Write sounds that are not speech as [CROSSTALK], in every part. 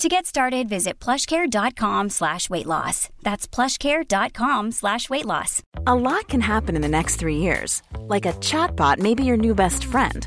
To get started, visit plushcare.com slash weight loss. That's plushcare.com slash weight loss. A lot can happen in the next three years. Like a chatbot may be your new best friend.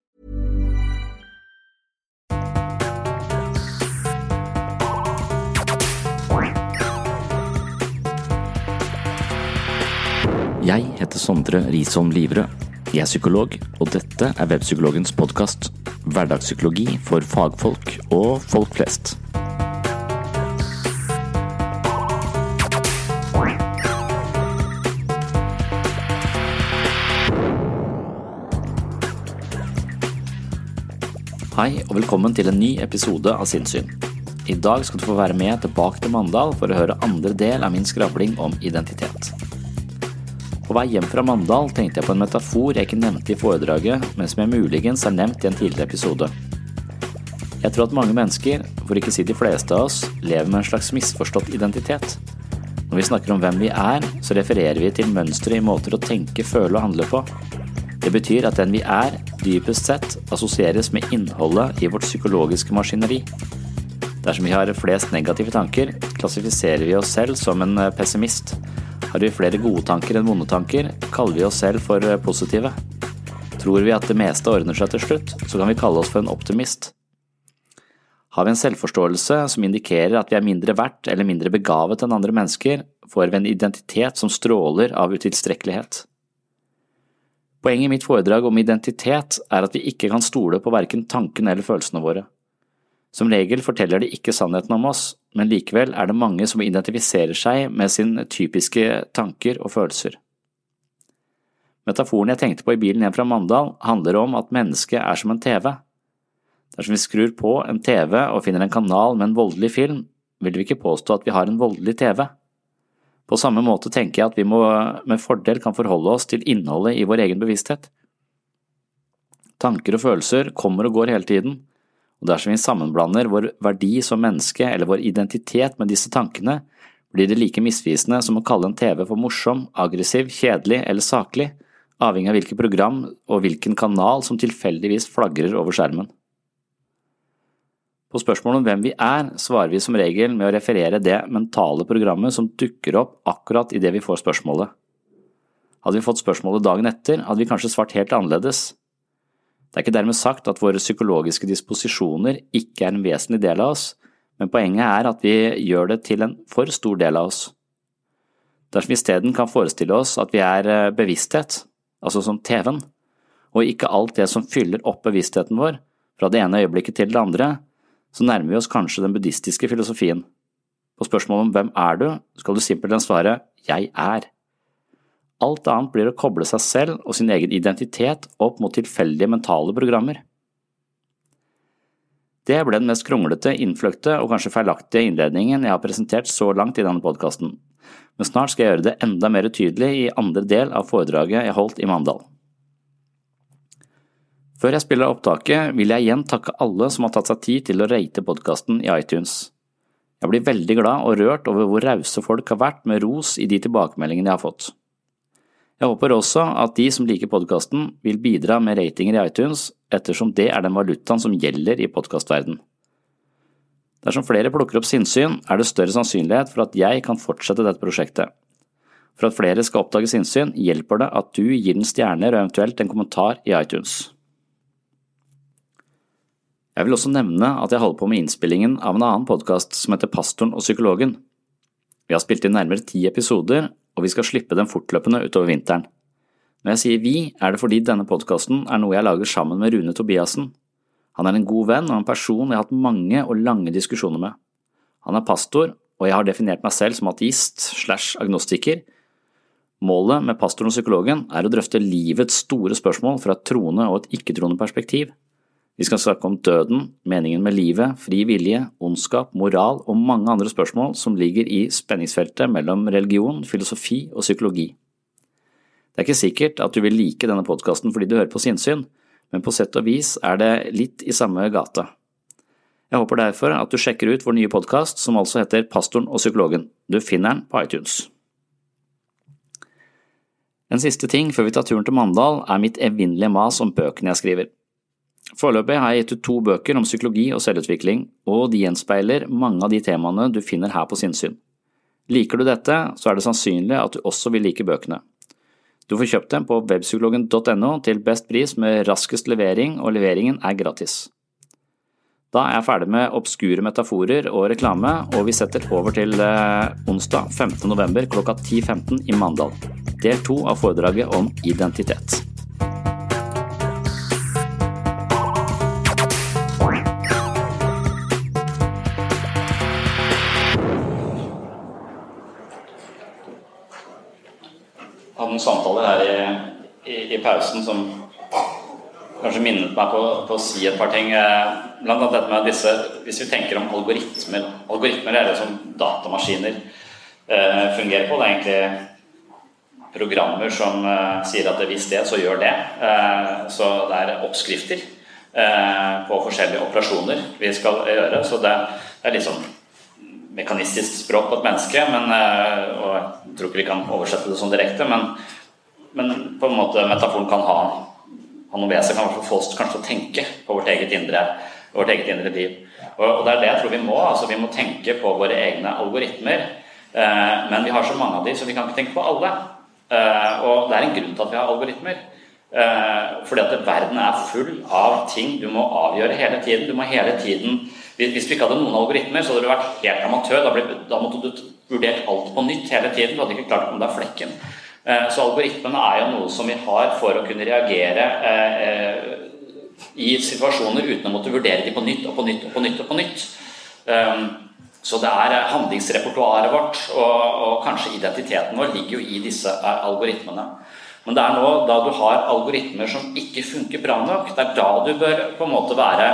Jeg heter Sondre Risholm Livrød. Jeg er psykolog, og dette er Webpsykologens podkast. Hverdagspsykologi for fagfolk og folk flest. Hei, og velkommen til en ny episode av Sinnssyn. I dag skal du få være med tilbake til Mandal for å høre andre del av min skravling om identitet. På vei hjem fra Mandal tenkte jeg på en metafor jeg ikke nevnte i foredraget, men som jeg muligens har nevnt i en tidligere episode. Jeg tror at mange mennesker, for ikke å si de fleste av oss, lever med en slags misforstått identitet. Når vi snakker om hvem vi er, så refererer vi til mønstre i måter å tenke, føle og handle på. Det betyr at den vi er, dypest sett assosieres med innholdet i vårt psykologiske maskineri. Dersom vi har flest negative tanker, klassifiserer vi oss selv som en pessimist. Har vi flere gode tanker enn vonde tanker, kaller vi oss selv for positive. Tror vi at det meste ordner seg til slutt, så kan vi kalle oss for en optimist. Har vi en selvforståelse som indikerer at vi er mindre verdt eller mindre begavet enn andre mennesker, får vi en identitet som stråler av utilstrekkelighet. Poenget i mitt foredrag om identitet er at vi ikke kan stole på verken tankene eller følelsene våre. Som regel forteller de ikke sannheten om oss, men likevel er det mange som identifiserer seg med sine typiske tanker og følelser. Metaforen jeg tenkte på i bilen hjem fra Mandal, handler om at mennesket er som en TV. Dersom vi skrur på en TV og finner en kanal med en voldelig film, vil vi ikke påstå at vi har en voldelig TV. På samme måte tenker jeg at vi må med fordel kan forholde oss til innholdet i vår egen bevissthet. Tanker og følelser kommer og går hele tiden, og dersom vi sammenblander vår verdi som menneske eller vår identitet med disse tankene, blir det like misvisende som å kalle en TV for morsom, aggressiv, kjedelig eller saklig, avhengig av hvilket program og hvilken kanal som tilfeldigvis flagrer over skjermen. På spørsmålet om hvem vi er, svarer vi som regel med å referere det mentale programmet som dukker opp akkurat idet vi får spørsmålet. Hadde vi fått spørsmålet dagen etter, hadde vi kanskje svart helt annerledes. Det er ikke dermed sagt at våre psykologiske disposisjoner ikke er en vesentlig del av oss, men poenget er at vi gjør det til en for stor del av oss. Dersom vi isteden kan forestille oss at vi er eh, bevissthet, altså som TV-en, og ikke alt det som fyller opp bevisstheten vår, fra det ene øyeblikket til det andre, så nærmer vi oss kanskje den buddhistiske filosofien. På spørsmålet om hvem er du, skal du simpelthen svare jeg er. Alt annet blir å koble seg selv og sin egen identitet opp mot tilfeldige mentale programmer. Det ble den mest kronglete, innfløkte og kanskje feilaktige innledningen jeg har presentert så langt i denne podkasten, men snart skal jeg gjøre det enda mer tydelig i andre del av foredraget jeg holdt i Mandal. Før jeg spiller opptaket, vil jeg igjen takke alle som har tatt seg tid til å rate podkasten i iTunes. Jeg blir veldig glad og rørt over hvor rause folk har vært med ros i de tilbakemeldingene jeg har fått. Jeg håper også at de som liker podkasten, vil bidra med ratinger i iTunes, ettersom det er den valutaen som gjelder i podkastverden. Dersom flere plukker opp sinnssyn, er det større sannsynlighet for at jeg kan fortsette dette prosjektet. For at flere skal oppdage sinnssyn, hjelper det at du gir den stjerner og eventuelt en kommentar i iTunes. Jeg vil også nevne at jeg holder på med innspillingen av en annen podkast som heter Pastoren og psykologen. Vi har spilt inn nærmere ti episoder, og vi skal slippe dem fortløpende utover vinteren. Når jeg sier vi, er det fordi denne podkasten er noe jeg lager sammen med Rune Tobiasen. Han er en god venn og en person jeg har hatt mange og lange diskusjoner med. Han er pastor, og jeg har definert meg selv som ateist slash agnostiker. Målet med pastoren og psykologen er å drøfte livets store spørsmål fra et troende og et ikke-troende perspektiv. Vi skal snakke om døden, meningen med livet, fri vilje, ondskap, moral og mange andre spørsmål som ligger i spenningsfeltet mellom religion, filosofi og psykologi. Det er ikke sikkert at du vil like denne podkasten fordi du hører på sinnssyn, men på sett og vis er det litt i samme gata. Jeg håper derfor at du sjekker ut vår nye podkast, som altså heter Pastoren og psykologen. Du finner den på iTunes. En siste ting før vi tar turen til Mandal, er mitt evinnelige mas om bøkene jeg skriver. Foreløpig har jeg gitt ut to bøker om psykologi og selvutvikling, og de gjenspeiler mange av de temaene du finner her på sinnssyn. Liker du dette, så er det sannsynlig at du også vil like bøkene. Du får kjøpt dem på webpsykologen.no til best pris med raskest levering, og leveringen er gratis. Da er jeg ferdig med obskure metaforer og reklame, og vi setter over til eh, onsdag 15. november klokka 10.15 i Mandal. Del to av foredraget om identitet. Samtaler her i, i, i, pausen som kanskje minnet meg på, på, å si et par ting. Eh, blant annet dette med disse Hvis vi tenker om algoritmer Algoritmer er det som datamaskiner eh, fungerer på. Det er egentlig programmer som eh, sier at hvis det, så gjør det. Eh, så det er oppskrifter eh, på forskjellige operasjoner vi skal gjøre. Så det, det er litt sånn mekanistisk språk på et menneske, men, eh, og jeg tror ikke vi kan oversette det sånn direkte, men, men på en måte metaforen kan ha, ha noe ved seg, kan få oss kanskje til å tenke på vårt eget indre, vårt eget indre liv. Og, og, det er det jeg tror vi må. altså Vi må tenke på våre egne algoritmer. Eh, men vi har så mange av de, så vi kan ikke tenke på alle. Eh, og det er en grunn til at vi har algoritmer. Eh, fordi at verden er full av ting du må avgjøre hele tiden. Du må hele tiden hvis du ikke hadde noen algoritmer, så hadde du vært helt amatør. Da, ble, da måtte du vurdert alt på nytt hele tiden. Du hadde ikke klart å komme deg flekken. Eh, så algoritmene er jo noe som vi har for å kunne reagere eh, eh, i situasjoner uten å måtte vurdere dem på nytt og på nytt og på nytt. og på nytt. Så det er handlingsrepertoaret vårt og, og kanskje identiteten vår ligger jo i disse algoritmene. Men det er nå da du har algoritmer som ikke funker bra nok, det er da du bør på en måte være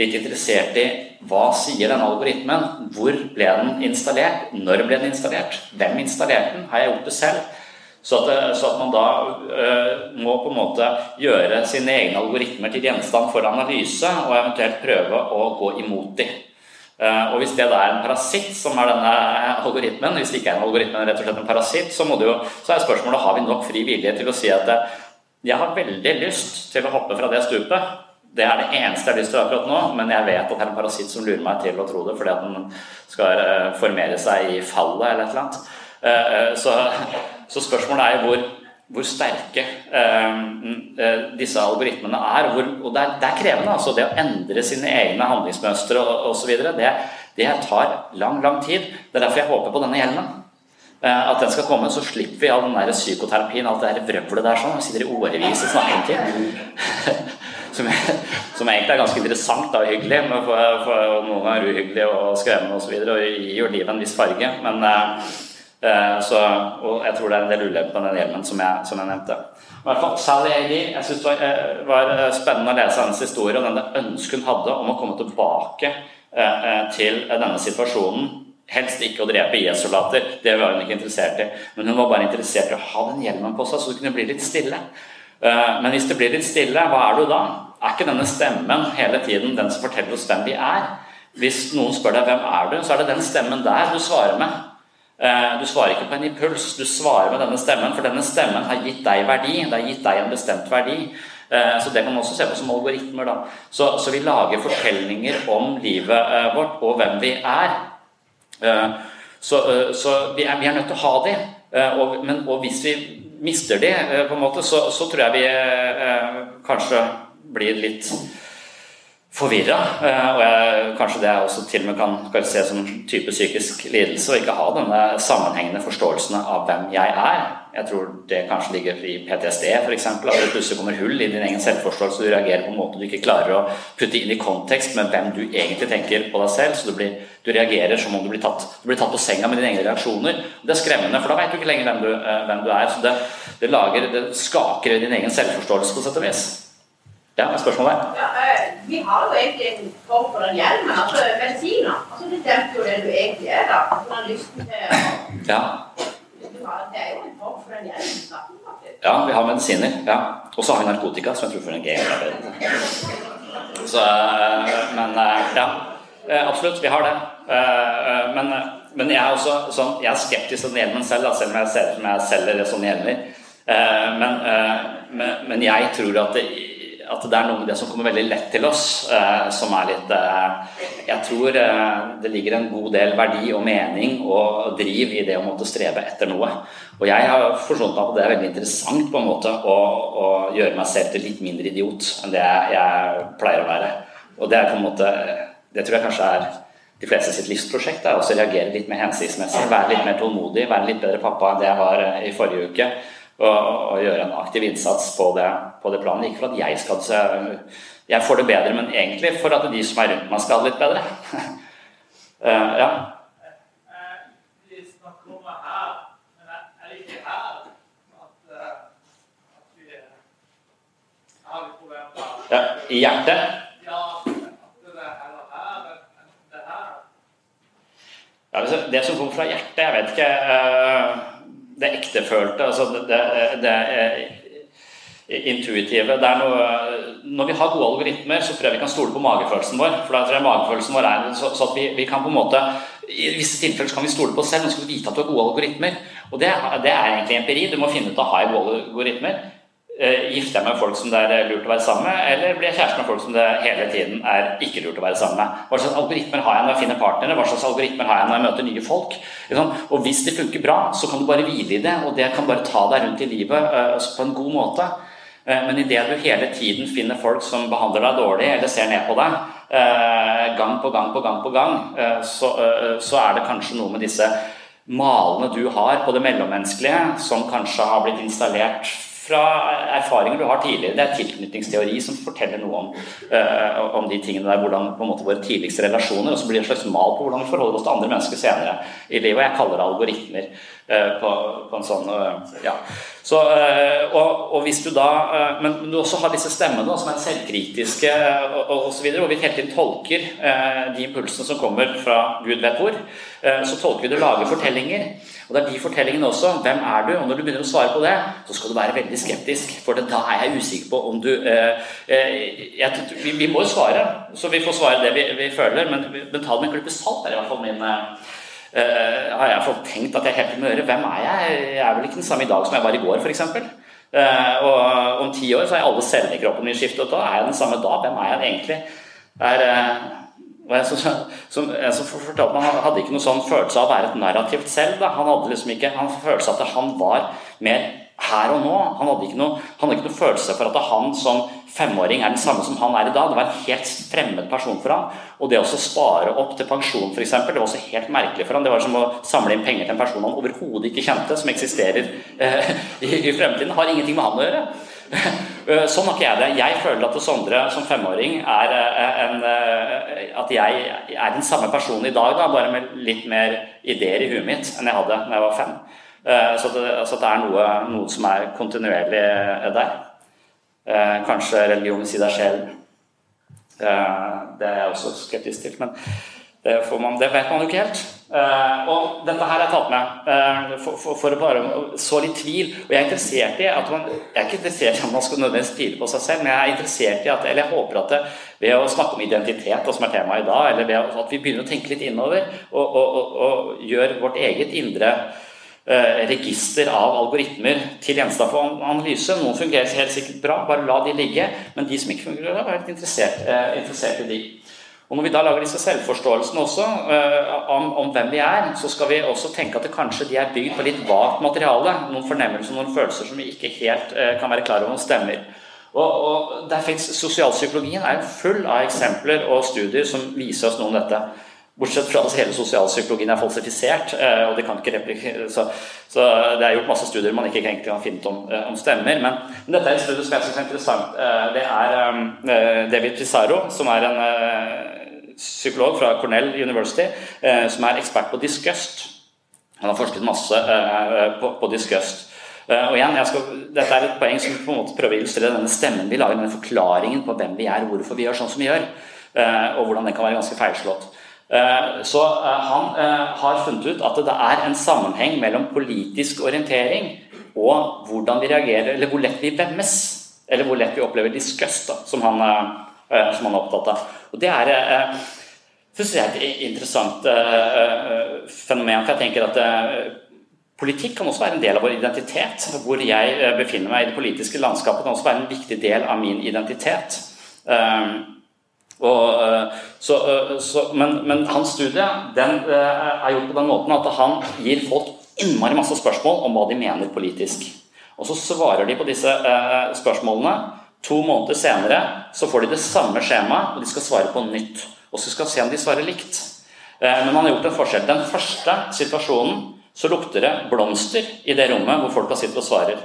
litt interessert i hva sier denne algoritmen? Hvor ble den installert? Når ble den installert? Hvem installerte den? Har jeg gjort det selv? Så at, så at man da øh, må på en måte gjøre sine egne algoritmer til gjenstand for analyse, og eventuelt prøve å gå imot dem. Uh, og hvis det da er en parasitt som er denne algoritmen, hvis det ikke er en algoritme, men rett og slett en parasitt, så, jo, så er spørsmålet har vi nok fri vilje til å si at jeg har veldig lyst til å hoppe fra det stupet. Det er det eneste jeg har lyst til akkurat nå, men jeg vet at det er en parasitt som lurer meg til å tro det fordi at den skal eh, formere seg i fallet eller et eller annet. Eh, eh, så, så spørsmålet er hvor, hvor sterke disse algoritmene er. Hvor, og det er, det er, krevende. altså Det å endre sine egne handlingsmønstre osv. Det, det tar lang, lang tid. Det er derfor jeg håper på denne hjelmen at den skal komme, så slipper vi all den der psykoterapien, alt det der vrøvlet der sånn. Vi sitter i årevis i ting. [LAUGHS] som, som, egentlig er ganske interessant da, og hyggelig. Men for, for noen er uhyggelig og skremmende osv. Og, så videre, og gir livet en viss farge. Men, eh, eh, så, og jeg tror det er en del ulemper med den hjelmen som jeg, som jeg nevnte. Hvert fall Sally Ailey, jeg synes det var, eh, var, spennende å lese hennes historie og denne ønsket hun hadde om å komme tilbake eh, eh, til denne situasjonen. Helst ikke å drepe IS-soldater, det var hun ikke interessert i. Men hun var bare interessert i å ha den hjelmen på seg, så hun kunne bli litt stille. Eh, men hvis det blir litt stille, hva er du da? Er ikke denne stemmen hele tiden den som forteller oss hvem vi er? Hvis noen spør deg hvem er du, så er det den stemmen der du svarer med. Du svarer ikke på en impuls, du svarer med denne stemmen, for denne stemmen har gitt deg verdi. Det har gitt deg en bestemt verdi. Så det kan man også se på som algoritmer. Da. Så, så vi lager fortellinger om livet vårt og hvem vi er. Så, så vi, er, vi, er, nødt til å ha de. Og, men, og hvis vi mister de, på en måte, så, så tror jeg vi kanskje blir litt forvirra. Eh, og jeg, kanskje det jeg også til og med kan, se som en type psykisk lidelse å ikke ha denne sammenhengende forståelsen av hvem jeg er. Jeg tror det kanskje ligger i PTSD f.eks. At det plutselig kommer hull i din egen selvforståelse. Du reagerer på en måte du ikke klarer å putte inn i kontekst med hvem du egentlig tenker på deg selv. Så du, blir, du reagerer som om du blir, tatt, du blir tatt på senga med dine egne reaksjoner. Det er skremmende, for da vet du ikke lenger hvem du, eh, hvem du er. Så det, det, lager, det skaker din egen selvforståelse på sett og vis. Ja, er spørsmålet? Ja, øh, vi har jo egentlig en form for den hjelmen, altså medisiner. Altså, det demper jo det du egentlig er, da. Den lysten til å ja. Det er jo en form for den hjelmen. Ja, vi har medisiner. ja. Og så har vi narkotika, som jeg tror fungerer bedre. Så, øh, men øh, ja, absolutt, vi har det. Men, men jeg er også sånn, jeg er skeptisk til den hjelmen selv, selv om jeg ser ut som jeg selger sånne hjelmer. Men, men, men jeg tror at det at det er noe med det som kommer veldig lett til oss, eh, som er litt eh, Jeg tror eh, det ligger en god del verdi og mening og driv i det å måtte strebe etter noe. Og jeg har forstått at det er veldig interessant på en måte å, å gjøre meg selv til litt mindre idiot enn det jeg, pleier å være. Og det er på en måte Det tror jeg kanskje er de fleste sitt livsprosjekt. er også reagere litt mer hensiktsmessig, være litt mer tålmodig, være litt bedre pappa enn det jeg var i forrige uke og, gjøre en aktiv innsats på det, på det, planet. Ikke for at jeg skal Jeg får det bedre, men egentlig for at de som er rundt meg, skal ha det litt bedre. uh, [LAUGHS] ja. Ja, I hjertet? Ja, det som kommer fra hjertet, jeg vet ikke uh, det ektefølte, altså det, det, det intuitive. Det noe, når vi har gode algoritmer, så tror jeg vi kan stole på magefølelsen vår. For da tror jeg magefølelsen vår er så, så at vi, vi, kan på en måte I visse tilfeller så kan vi stole på oss selv, men skal vi vite at du har gode algoritmer. Og det, det er egentlig empiri. Du må finne ut av har jeg gode algoritmer. Uh, gifter jeg meg med folk som det er lurt å være sammen med, eller blir jeg kjæreste med folk som det hele tiden er ikke lurt å være sammen med? Hva slags algoritmer har jeg når jeg finner partnere? Hva slags algoritmer har jeg når jeg møter nye folk? Og hvis det funker bra, så kan du bare hvile i det, og det kan bare ta deg rundt i livet uh, på en god måte. Men idet du hele tiden finner folk som behandler deg dårlig eller ser ned på deg, gang på gang på gang på gang, så, så er det kanskje noe med disse malene du har på det mellommenneskelige, som kanskje har blitt installert fra erfaringer du har tidligere. Det er tilknytningsteori som forteller noe om, uh, om de tingene der, hvordan på en måte våre tidligste relasjoner, og så blir det en slags mal på hvordan vi forholder oss til andre mennesker senere i livet. og Jeg kaller det algoritmer uh, på, på, en sånn uh, ja. Så, og, og, hvis du da Men du også har disse stemmene som er selvkritiske og, osv., og, og vi hele tiden tolker de impulsene som kommer fra Gud vet hvor, så tolker vi det og lager fortellinger. Og det er de fortellingene også. Hvem er du? Og når du begynner å svare på det, så skal du være veldig skeptisk. For da er jeg usikker på om du eh, eh, jeg, vi, vi, må jo svare, så vi får svare det vi, vi føler. Men, men, ta det med en klype salt, er i hvert fall min eh, Har jeg fått tenkt at jeg helt må gjøre. Hvem er jeg? Jeg er vel ikke den samme i dag som jeg var i går, f.eks. Eh, og om ti år så er alle cellene i kroppen min skiftet. Og da er jeg den samme da. Hvem er jeg egentlig? Er, eh, og jeg, som, jeg så fortalte Han hadde ikke noen sånn følelse av å være et narrativt selv. Da. Han hadde liksom ikke, han følelse av at han var mer her og nå. Han hadde ikke noe, han hadde ikke noe følelse for at han som femåring er den samme som han er i dag. Det var en helt fremmed person for han. Og det å spare opp til pensjon f.eks., det var også helt merkelig for han. Det var som å samle inn penger til en person han overhodet ikke kjente, som eksisterer eh, i, i fremtiden. Har ingenting med han å gjøre. Eh, sånn har ikke jeg det. Jeg føler at Sondre som femåring er eh, en, eh, At jeg er den samme personen i dag, da, bare med litt mer ideer i huet mitt enn jeg hadde da jeg var fem. Så det, så det er noe, noe, som er kontinuerlig der. Kanskje religion si deg sjel. Det er jeg også skeptisk til. Men Det, man, det, vet man jo ikke helt. Uh, og dette her har jeg tatt med uh, for, for, for, å bare så litt tvil. Og jeg er interessert i at man, jeg er ikke interessert i at man skal nødvendigvis tvile på seg selv, men jeg er interessert i at, eller jeg håper at det, ved å snakke om identitet, som er temaet i dag, eller ved at vi begynner å tenke litt innover og, og, og, og gjør vårt eget indre register av algoritmer til gjenstand for analyse. Noen fungerer helt sikkert bra, bare la de ligge. Men de som ikke fungerer bra, er litt interessert, interessert i de. Og Når vi da lager disse selvforståelsene også uh, om, om, hvem vi er, så skal vi også tenke at det kanskje de er bygd på litt vagt materiale. Noen fornemmelser noen følelser som vi ikke helt uh, kan være klar over om stemmer. Og, og Sosialpsykologien er full av eksempler og studier som viser oss noe om dette. Bortsett fra at hele sosialpsykologien er falsifisert. Uh, og det kan ikke så, så, det er gjort masse studier man ikke egentlig kan finne ut om, om stemmer. Men, men, dette er et studie som jeg syns er interessant. det er David Pizarro, som er en psykolog fra Cornell University eh, som er ekspert på disgust. Han har forsket masse eh, på, på disgust. Eh, og igjen, skal, Dette er et poeng som på en måte prøver å illustrere denne stemmen vi lager, denne forklaringen på hvem vi er, hvorfor vi gjør sånn som vi gjør, og hvordan den kan være ganske feilslått. Så han har funnet ut at det er en sammenheng mellom politisk orientering og hvordan vi reagerer, eller hvor lett vi vemmes, eller hvor lett vi opplever disgust, som Eh, som han er opptatt av. Og Det er eh, et interessant eh, fenomen. for jeg tenker at Politikk kan også være en del av vår identitet. Hvor jeg befinner meg i det politiske landskapet kan også være en viktig del av min identitet. Og, så, så, men, men, hans studie den er gjort på den måten at han gir folk innmari masse spørsmål om hva de mener politisk. Og så svarer de på disse spørsmålene To måneder senere så får de det samme skjemaet, og de skal svare på nytt. Og så skal vi se om de svarer likt. Eh, men man har gjort en forskjell. Den første situasjonen så lukter det blomster i det rommet hvor folka sitter og svarer.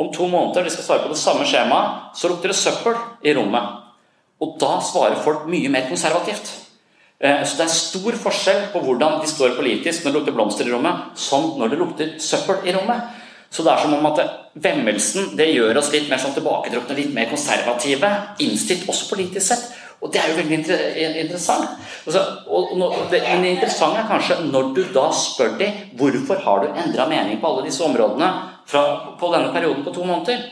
Om to måneder de skal svare på det samme skjemaet, så lukter det søppel i rommet. Og da svarer folk mye mer konservativt. Eh, så det er stor forskjell på hvordan de står politisk når det lukter blomster i rommet, som når det lukter søppel i rommet. Så det er som om at vemmelsen det gjør oss litt mer sånn tilbaketrukne, litt mer konservative, innstilt også politisk sett. Og det er jo veldig interessant. Altså, og, det, men det interessante er kanskje når du da spør dem hvorfor har du endra mening på alle disse områdene fra, på denne perioden på to måneder.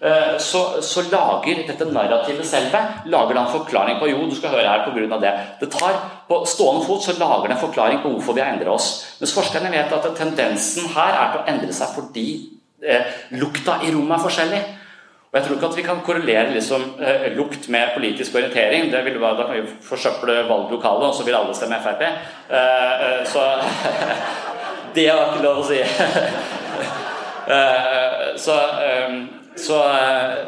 Eh, så, så, lager dette narrativet selve lager da en forklaring på jo, du skal høre her på grunn av det. Det tar På stående fot så lager det en forklaring på hvorfor vi har endra oss. Mens forskerne vet at tendensen her er til å endre seg fordi eh, lukta i rommet er forskjellig. Og jeg tror ikke at vi kan korrelere liksom, eh, lukt med politisk orientering. Det vil være, Da kan vi forsøple valglokalet, og så vil alle stemme Frp. Eh, eh, så [LAUGHS] Det har ikke lov å si. [LAUGHS] Eh, så så eh,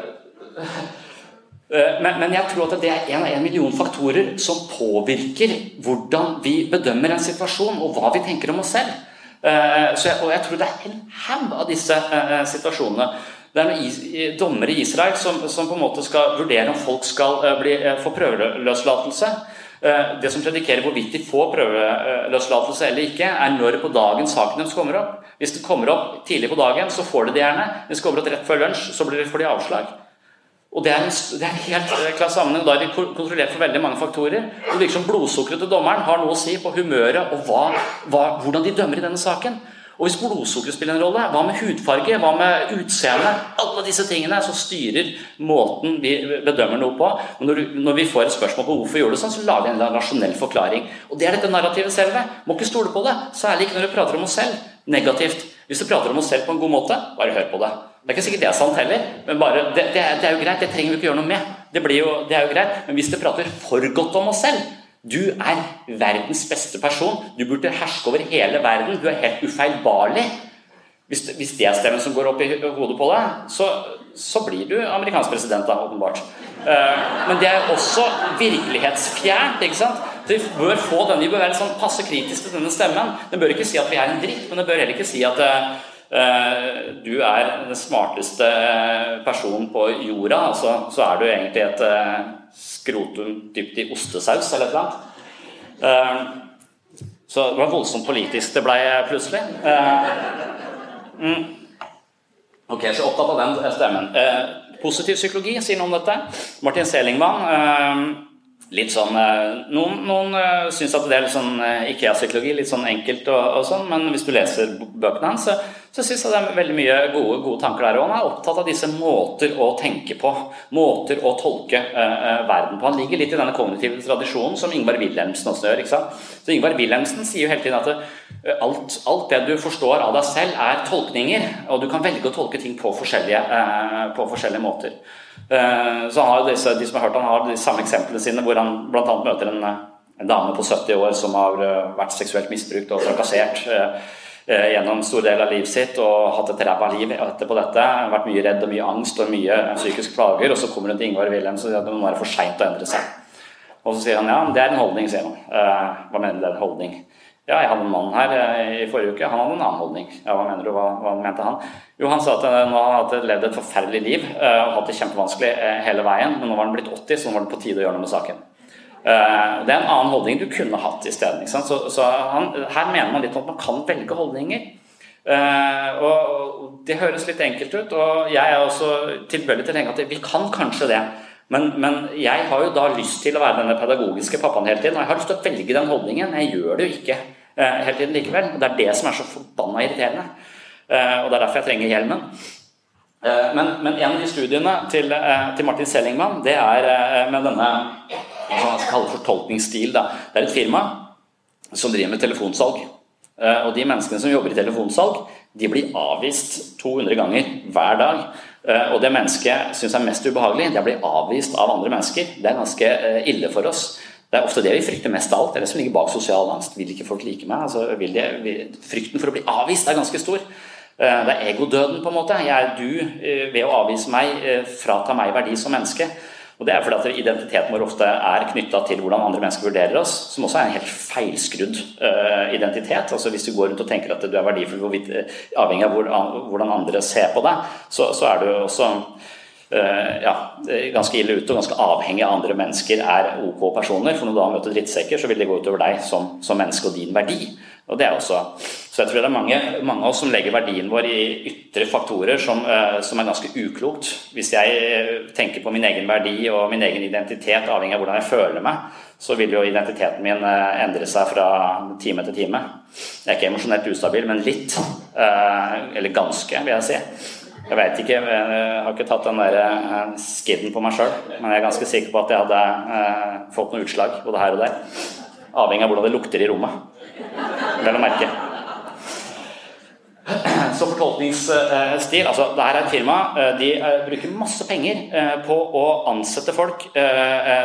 [LAUGHS] eh, men, men, jeg tror at det er en av en million faktorer som påvirker hvordan vi bedømmer en situasjon, og hva vi tenker om oss selv. Eh, jeg, og jeg tror det er en haug av disse situasjonene. Det er noen dommere i Israel som, som, på en måte skal vurdere om folk skal bli, få prøveløslatelse. Det som predikerer hvorvidt de får prøveløslatelse eller ikke, er når på dagen saken deres kommer opp. Hvis det kommer opp tidlig på dagen, så får de det gjerne. Hvis det kommer opp rett før lunsj, så får de avslag. Og Det er en, det er en helt eh, klar sammenheng. Da er de kontrollert for veldig mange faktorer. Det virker som blodsukkeret til dommeren har noe å si på humøret og hva, hva, hvordan de dømmer i denne saken. Og hvis blodsukkeret spiller en rolle, hva med hudfarge, hva med utseende? Alle disse tingene som styrer måten vi bedømmer noe på. Og når, når, vi får et spørsmål på hvorfor gjør du sånn, så lager vi en rasjonell forklaring. Og det er dette narrativet selve. Må ikke stole på det. Særlig ikke når du prater om oss selv negativt. Hvis du prater om oss selv på en god måte, bare hør på det. Det er ikke sikkert det er sant heller, men bare, det, det, er, det, er, jo greit. Det trenger vi ikke gjøre noe med. Det, jo, det er jo greit. Men hvis du prater for godt om oss selv, du er verdens beste person. Du burde herske over hele verden. Du er helt ufeilbarlig. Hvis, hvis det er stemmen som går opp i hodet på deg, så, så blir du amerikansk president, da, åpenbart. Uh, men det er også virkelighetsfjernt. ikke sant? Vi bør få denne, vi bør være sånn passe kritiske til denne stemmen. Den bør ikke si at vi er en dritt, men den bør heller ikke si at uh, du er den smarteste personen på jorda. Altså, så er du egentlig et uh, skrotum dypt i ostesaus eller et eller annet. Så det var voldsomt politisk det ble plutselig. Mm. Ok, så opptatt av den stemmen. Positiv psykologi sier noe om dette. Martin Selingmann litt sånn eh, Noen, noen uh, syns at det er litt sånn uh, Ikea-psykologi, litt sånn enkelt og, og, sånn, men hvis du leser bøkene hans, så, så syns jeg det er veldig mye gode, gode tanker der. Og han er opptatt av disse måter å tenke på, måter å tolke uh, verden på. Han ligger litt i denne kognitive tradisjonen som Ingvar Wilhelmsen også gjør. ikke sant? Så Ingvar Wilhelmsen sier jo hele tiden at alt, alt, det du forstår av deg selv, er tolkninger, og du kan velge å tolke ting på forskjellige, på forskjellige måter. Eh, så han har disse, de som har hørt han har de samme eksemplene sine, hvor han bl.a. møter en, en, dame på 70 år som har eh, vært seksuelt misbrukt og trakassert eh, gjennom stor del av livet sitt og hatt et ræva liv etterpå dette. Vært mye redd og mye angst og mye psykiske plager. Og så kommer hun til Ingvar Wilhelm og sier at det må være for seint å endre seg. Og så sier han ja, det er en holdning, sier han. Hva mener du det en holdning? Ja, jeg hadde en mann her i forrige uke. Han hadde en annen holdning. Ja, Hva mener du? Hva, hva mente han? Jo, Han sa at eh, nå har han levd et forferdelig liv uh, og hatt det kjempevanskelig hele veien, men nå var han blitt 80, så nå var det på tide å gjøre noe med saken. Det er en annen holdning du kunne hatt isteden. Så, så han, her mener man litt at man kan velge holdninger. og Det høres litt enkelt ut, og jeg er også tilbøyelig til å tenke at vi kan kanskje det. Men, men, jeg har jo da lyst til å være denne pedagogiske pappaen hele tiden. Og jeg har lyst til å velge den holdningen, jeg gjør det jo ikke eh, hele tiden likevel. Det er det som er så forbanna irriterende. Eh, og det er derfor jeg trenger hjelmen. Eh, men, men, en av de studiene til, eh, til Martin Sellingmann, det er eh, med denne hva man skal kalle fortolkningsstil. Da. Det er et firma som driver med telefonsalg. Eh, og de menneskene som jobber i telefonsalg, de blir avvist 200 ganger hver dag. Eh, og det mennesket syns er mest ubehagelig, det er å bli avvist av andre mennesker. Det er ganske eh, ille for oss. Det er ofte det vi frykter mest av alt. Det er det som ligger bak sosial angst. Vil ikke folk like meg? Altså, de, frykten for å bli avvist er ganske stor. Eh, det er egodøden, på en måte. Jeg er du ved å avvise meg, frata meg verdi som menneske. Og Det er fordi at identiteten vår ofte er knytta til hvordan andre mennesker vurderer oss, som også er en helt feilskrudd identitet. Altså Hvis du går rundt og tenker at du er verdifull avhengig av hvordan andre ser på deg, så, så er du også ja, ganske ille ute og ganske avhengig av andre mennesker er ok personer. For når du da møter drittsekker, så vil det gå utover deg som, som menneske og din verdi. Og det er også, så jeg tror det er mange, mange av oss som legger verdien vår i ytre faktorer som, uh, som, er ganske uklokt. Hvis jeg eh, tenker på min egen verdi og min egen identitet, avhengig av hvordan jeg føler meg, så vil jo identiteten min endre seg fra time til time. Jeg er ikke emosjonelt ustabil, men litt. Eller ganske, vil jeg si. Jeg veit ikke, jeg har ikke tatt den der skidden på meg sjøl, men jeg er ganske sikker på at jeg hadde fått noe utslag både her og der. Avhengig av hvordan det lukter i rommet vel å merke. Så fortolkningsstil altså det her er et firma. Eh, de eh, bruker masse penger eh, på å ansette folk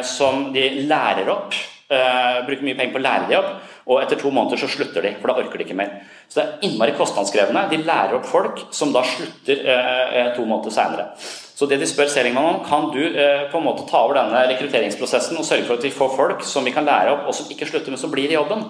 som de lærer opp. Bruker mye penger på å lære de opp, og etter to måneder så slutter de, for da orker de ikke mer. Så det er innmari kostnadskrevende. De lærer opp folk som da slutter to måneder seinere. Så det de spør Selingman om, kan du på en måte ta over denne rekrutteringsprosessen og sørge for at vi får folk som vi kan lære opp, og som ikke slutter, men som blir i jobben?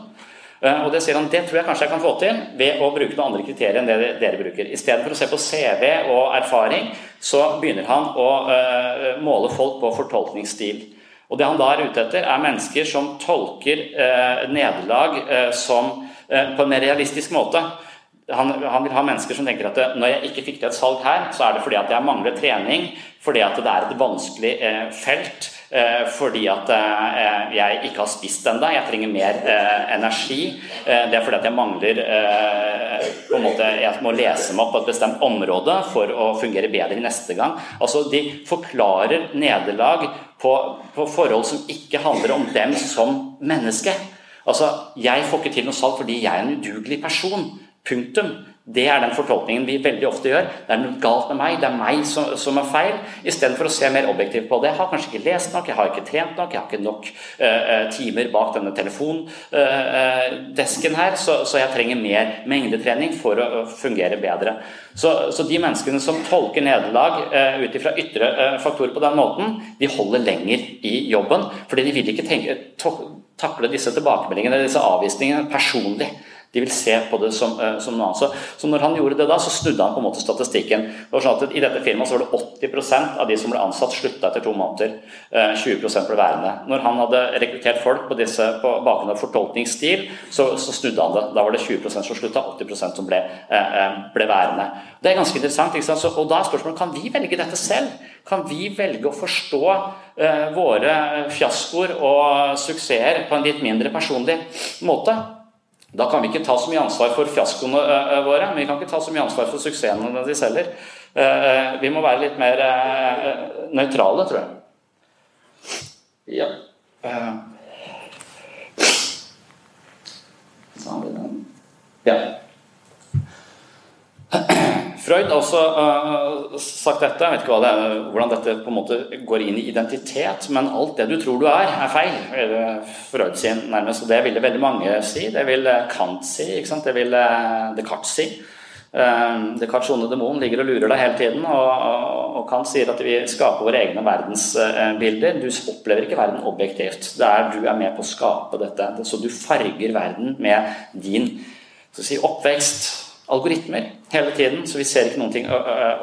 Eh, og Det sier han, det tror jeg kanskje jeg kan få til ved å bruke noen andre kriterier enn det dere bruker. I stedet for å se på CV og erfaring, så begynner han å uh, måle folk på fortolkningsstil. Og Det han da er ute etter, er mennesker som tolker uh, nederlag som, på en mer realistisk måte. Han, han, vil ha mennesker som tenker at når jeg ikke fikk til et salg her, så er det fordi at jeg mangler trening, fordi at det er et vanskelig felt Eh, fordi at eh, jeg ikke har spist ennå. Jeg trenger mer eh, energi. Det er fordi at jeg mangler på en måte, Jeg må lese meg opp på et bestemt område for å fungere bedre neste gang. Altså, De forklarer nederlag på, på forhold som ikke handler om dem som menneske. Altså, Jeg får ikke til noe salg fordi jeg er en udugelig person. Punktum. Det er den fortolkningen vi veldig ofte gjør. Det er noe galt med meg, det er meg som, som er feil. Istedenfor å se mer objektivt på det. Jeg har kanskje ikke lest nok, jeg har ikke trent nok, jeg har ikke nok uh, timer bak denne telefondesken uh, her, så, så, jeg trenger mer mengdetrening for å fungere bedre. Så, så, de menneskene som tolker nederlag uh, ut ifra ytre faktorer på den måten, de holder lenger i jobben. Fordi de vil ikke tenke, takle disse tilbakemeldingene, disse avvisningene personlig. De vil se på det som, uh, som noe annet. Så, så, når han gjorde det da, så snudde han på en måte statistikken. Det var sånn at I dette firmaet så var det 80% av de som ble ansatt, slutta etter to måneder. Uh, 20% ble værende. Når han hadde rekruttert folk på, disse, på bakgrunn av fortolkningsstil, så, så, snudde han det. Da var det 20% som slutta, 80% som ble, uh, ble værende. Det er ganske interessant. Så, og da er spørsmålet kan vi velge dette selv. Kan vi velge å forstå eh, våre fiaskoer og suksesser på en litt mindre personlig måte? Da kan vi ikke ta så mye ansvar for fiaskoene eh, våre, men vi kan ikke ta så mye ansvar for suksessene deres heller. Eh, eh vi må være litt mer eh, nøytrale, tror jeg. Ja. Eh. Ja. Freud har også uh, sagt dette. Jeg vet ikke det er, hvordan dette på en måte går inn i identitet, men alt det du tror du er, er feil. Freud sin nærmest, og Det ville veldig mange si. Det vil eh, Kant si. Det vil uh, Descartes si. Uh, Descartes' onde demon ligger og lurer deg hele tiden, og, og, og Kant sier at vi skaper våre egne verdensbilder. Du opplever ikke verden objektivt. Det er du er med på å skape dette. Så du farger verden med din si, oppvekst algoritmer hele tiden, så vi ser ikke noen ting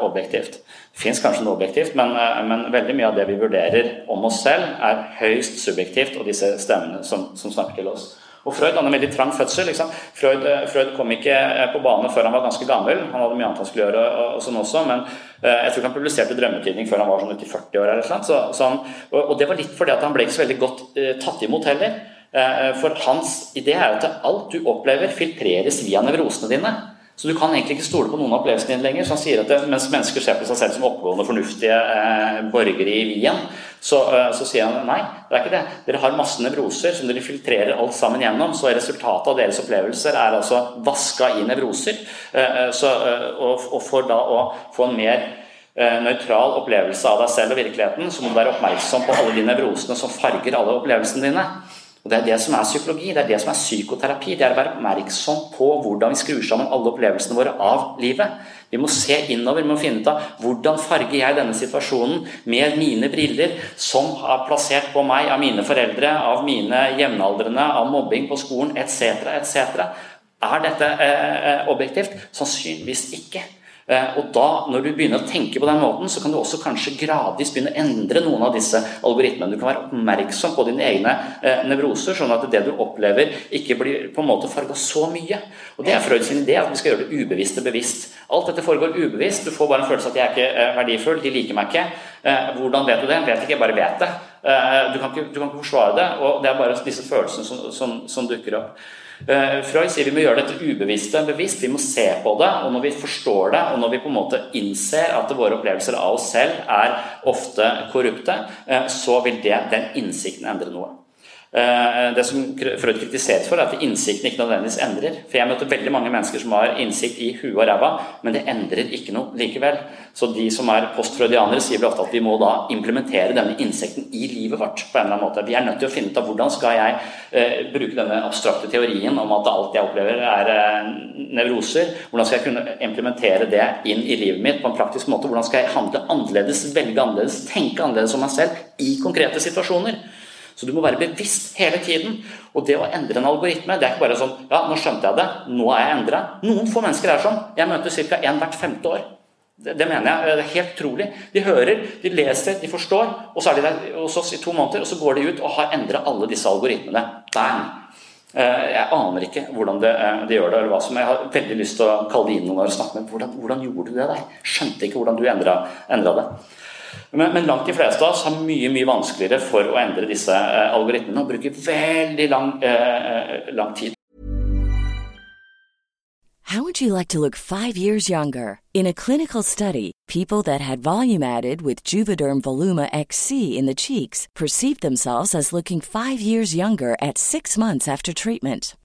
objektivt. Det fins kanskje noe objektivt, men, men, veldig mye av det vi vurderer om oss selv, er høyst subjektivt, og disse stemmene som, som snakker til oss. Og Freud hadde en veldig trang fødsel. Freud, Freud, kom ikke på bane før han var ganske gammel. Han hadde mye annet han skulle gjøre, og, og sånn også, men jeg tror ikke han publiserte 'Drømmetydning' før han var sånn i 40 år. eller sånt, så, så han, og, og, det var litt fordi at han ble ikke så veldig godt uh, tatt imot heller. Uh, for hans idé er at alt du opplever, filtreres via nevrosene dine. Så du kan egentlig ikke stole på noen av opplevelsene dine lenger. Så han sier at det, Mens mennesker ser på seg selv som oppegående, fornuftige eh, borgere i Wien, så, eh, så, sier han nei, det er ikke det. Dere har masse nevroser som dere filtrerer alt sammen gjennom. Så resultatet av deres opplevelser er altså vaska i nevroser. Eh, eh så, eh, og, og, for da å få en mer eh, nøytral opplevelse av deg selv og virkeligheten, så må du være oppmerksom på alle de nevrosene som farger alle opplevelsene dine. Og Det er det som er psykologi, det er det som er psykoterapi. Det er å være oppmerksom på hvordan vi skrur sammen alle opplevelsene våre av livet. Vi må se innover, vi må finne ut av hvordan farger jeg denne situasjonen med mine briller, som har plassert på meg av mine foreldre, av mine jevnaldrende, av mobbing på skolen etc., etc. Er dette eh, eh, objektivt? Sannsynligvis ikke. Eh, og da, Når du begynner å tenke på den måten, så kan du også kanskje gradvis begynne å endre noen av disse algoritmene. Du kan være oppmerksom på dine egne eh, nevroser, sånn at det du opplever, ikke blir på en måte farga så mye. Og Det er Freud sin idé, at vi skal gjøre det ubevisste bevisst. Alt dette foregår ubevisst. Du får bare en følelse av at jeg er ikke eh, verdifull, de liker meg ikke. Hvordan vet du det? Vet ikke, jeg bare vet det. Du kan ikke, du kan ikke forsvare det, og det er bare disse følelsene som, som, som dukker opp. Eh, Freud sier vi må gjøre dette ubevisste bevisst. Vi må se på det. Og når vi forstår det, og når vi på en måte innser at våre opplevelser av oss selv er ofte korrupte, eh, så vil det, den innsikten endre noe. Eh, det som Freud kritiserte for, er at innsikten ikke nødvendigvis endrer. For Jeg møter veldig mange mennesker som har innsikt i huet og ræva, men det endrer ikke noe likevel. Så de som er postfreudianere, sier vel ofte at vi må da implementere denne innsikten i livet vårt. på en eller annen måte. Vi er nødt til å finne ut av hvordan skal jeg eh, bruke denne abstrakte teorien om at alt jeg opplever er eh, nevroser. Hvordan skal jeg kunne implementere det inn i livet mitt på en praktisk måte? Hvordan skal jeg handle annerledes, velge annerledes, tenke annerledes om meg selv i konkrete situasjoner? Så du må være bevisst hele tiden. Og det å endre en algoritme, det er ikke bare sånn Ja, nå skjønte jeg det. Nå er jeg endra. Noen få mennesker er sånn. Jeg møter ca. én hvert femte år. Det, det, mener jeg. Det er helt trolig. De hører, de leser, de forstår, og så er de der hos oss i to måneder, og så går de ut og har endra alle disse algoritmene. Bang! Eh, jeg aner ikke hvordan de, eh, de, gjør det, eller hva som Jeg har veldig lyst til å kalle de inn noen og snakke med hvordan, hvordan gjorde du det der? Skjønte ikke hvordan du endra det. Men, men, langt de fleste av oss har mye mye vanskeligere for å endre disse eh, algoritmene og bruker veldig lang, eh, lang tid. How would you like to look five years younger? In a clinical study, people that had volume added with Juvederm Voluma XC in the cheeks perceived themselves as looking five years younger at six months after treatment.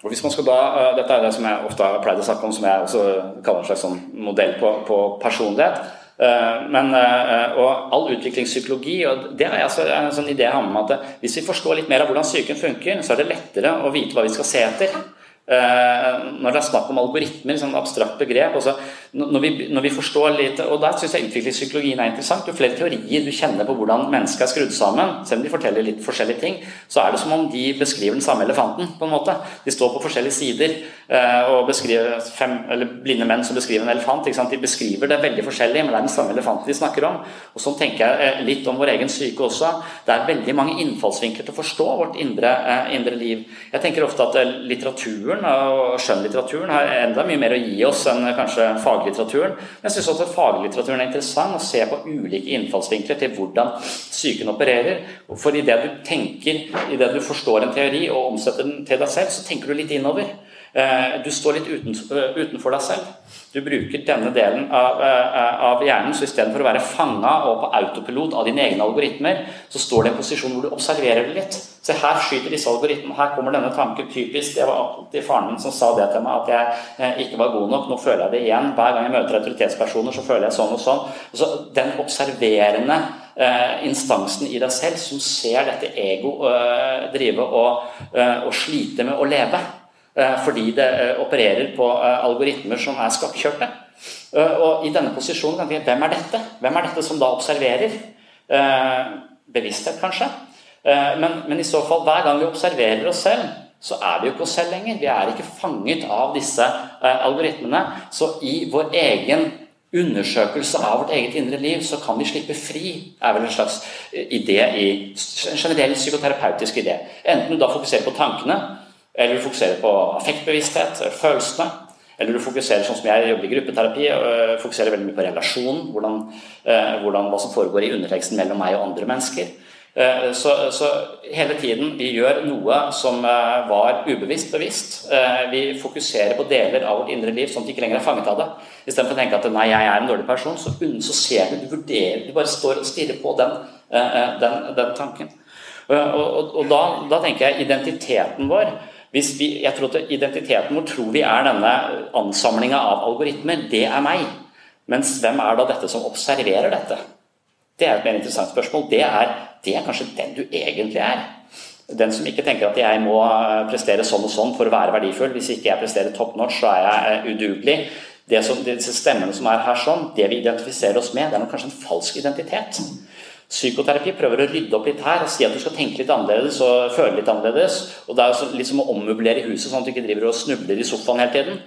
Og hvis man skal da, eh, Dette er det som jeg ofte har pleid å snakke om, som jeg også kaller en slags sånn modell på, på personlighet. Eh, men, eh, og all utviklingspsykologi og det er altså en sånn idé jeg har med meg at hvis vi forstår litt mer av hvordan psyken funker, så er det lettere å vite hva vi skal se etter. Når det er snakk om algoritmer, sånn abstrakt begrep også, når, vi, når vi forstår litt og Der syns jeg utviklingspsykologien er interessant. Jo flere teorier du kjenner på hvordan mennesket er skrudd sammen, selv om de forteller litt forskjellige ting, så er det som om de beskriver den samme elefanten. på en måte. De står på forskjellige sider og beskriver fem, blinde menn som beskriver en elefant. De beskriver det veldig forskjellig, men det er den samme elefanten de snakker om. Og Sånn tenker jeg litt om vår egen syke også. Det er veldig mange innfallsvinkler til å forstå vårt indre, indre liv. Jeg tenker ofte at litteraturen og skjønnlitteraturen har enda mye mer å gi oss enn kanskje faglitteraturen. Men jeg syns også at faglitteraturen er interessant å se på ulike innfallsvinkler til hvordan psyken opererer. For idet du tenker, idet du forstår en teori og omsetter den til deg selv, så tenker du litt innover. Du står litt utenfor deg selv. Du bruker denne delen av, av hjernen, så istedenfor å være fanga og på autopilot av dine egne algoritmer, så står det i en posisjon hvor du observerer det litt. Se, her skyter disse algoritmene, her kommer denne tanken typisk. Det var alltid faren min som sa det til meg, at jeg ikke var god nok. Nå føler jeg det igjen. Hver gang jeg møter autoritetspersoner, så føler jeg sånn og sånn. Så den observerende eh, instansen i deg selv som ser dette ego eh, drive og, eh, og slite med å leve fordi det opererer på algoritmer som er skakkjørte. Og i denne posisjonen kan vi hvem er dette? Hvem er dette som da observerer? Bevissthet, kanskje? Men, men, i så fall, hver gang vi observerer oss selv, så er vi jo ikke oss selv lenger. Vi er ikke fanget av disse algoritmene. Så i vår egen undersøkelse av vårt eget indre liv, så kan vi slippe fri, er vel en slags idé i en generell psykoterapeutisk idé. Enten du da fokuserer på tankene, eller du fokuserer på affektbevissthet, følelsene. Eller du fokuserer sånn som jeg jobber i gruppeterapi, fokuserer veldig mye på relasjon. Hvordan, hvordan, hva som foregår i underteksten mellom meg og andre mennesker. Så, så, hele tiden vi gjør noe som var ubevisst bevisst. Vi fokuserer på deler av vårt indre liv sånn at vi ikke lenger er fanget av det. Istedenfor å tenke at nei, jeg er en dårlig person, så, så ser du, du vurderer, du bare står og stirrer på den, den, den tanken. Og, og, og da, da tenker jeg identiteten vår vi, jeg tror at Identiteten vår tror vi er denne ansamlinga av algoritmer. Det er meg. Mens hvem er da dette som observerer dette? Det er et mer interessant spørsmål. Det er, det er kanskje den du egentlig er. Den som ikke tenker at jeg må prestere sånn og sånn for å være verdifull. Hvis ikke jeg presterer top notch, så er jeg udugelig. Det som, disse stemmene som er her sånn, det vi identifiserer oss med, det er kanskje en falsk identitet. Psykoterapi prøver å rydde opp litt her og si at du skal tenke litt annerledes og føle litt annerledes. og Det er litt som å ommøblere huset, sånn at du ikke driver og snubler i sofaen hele tiden.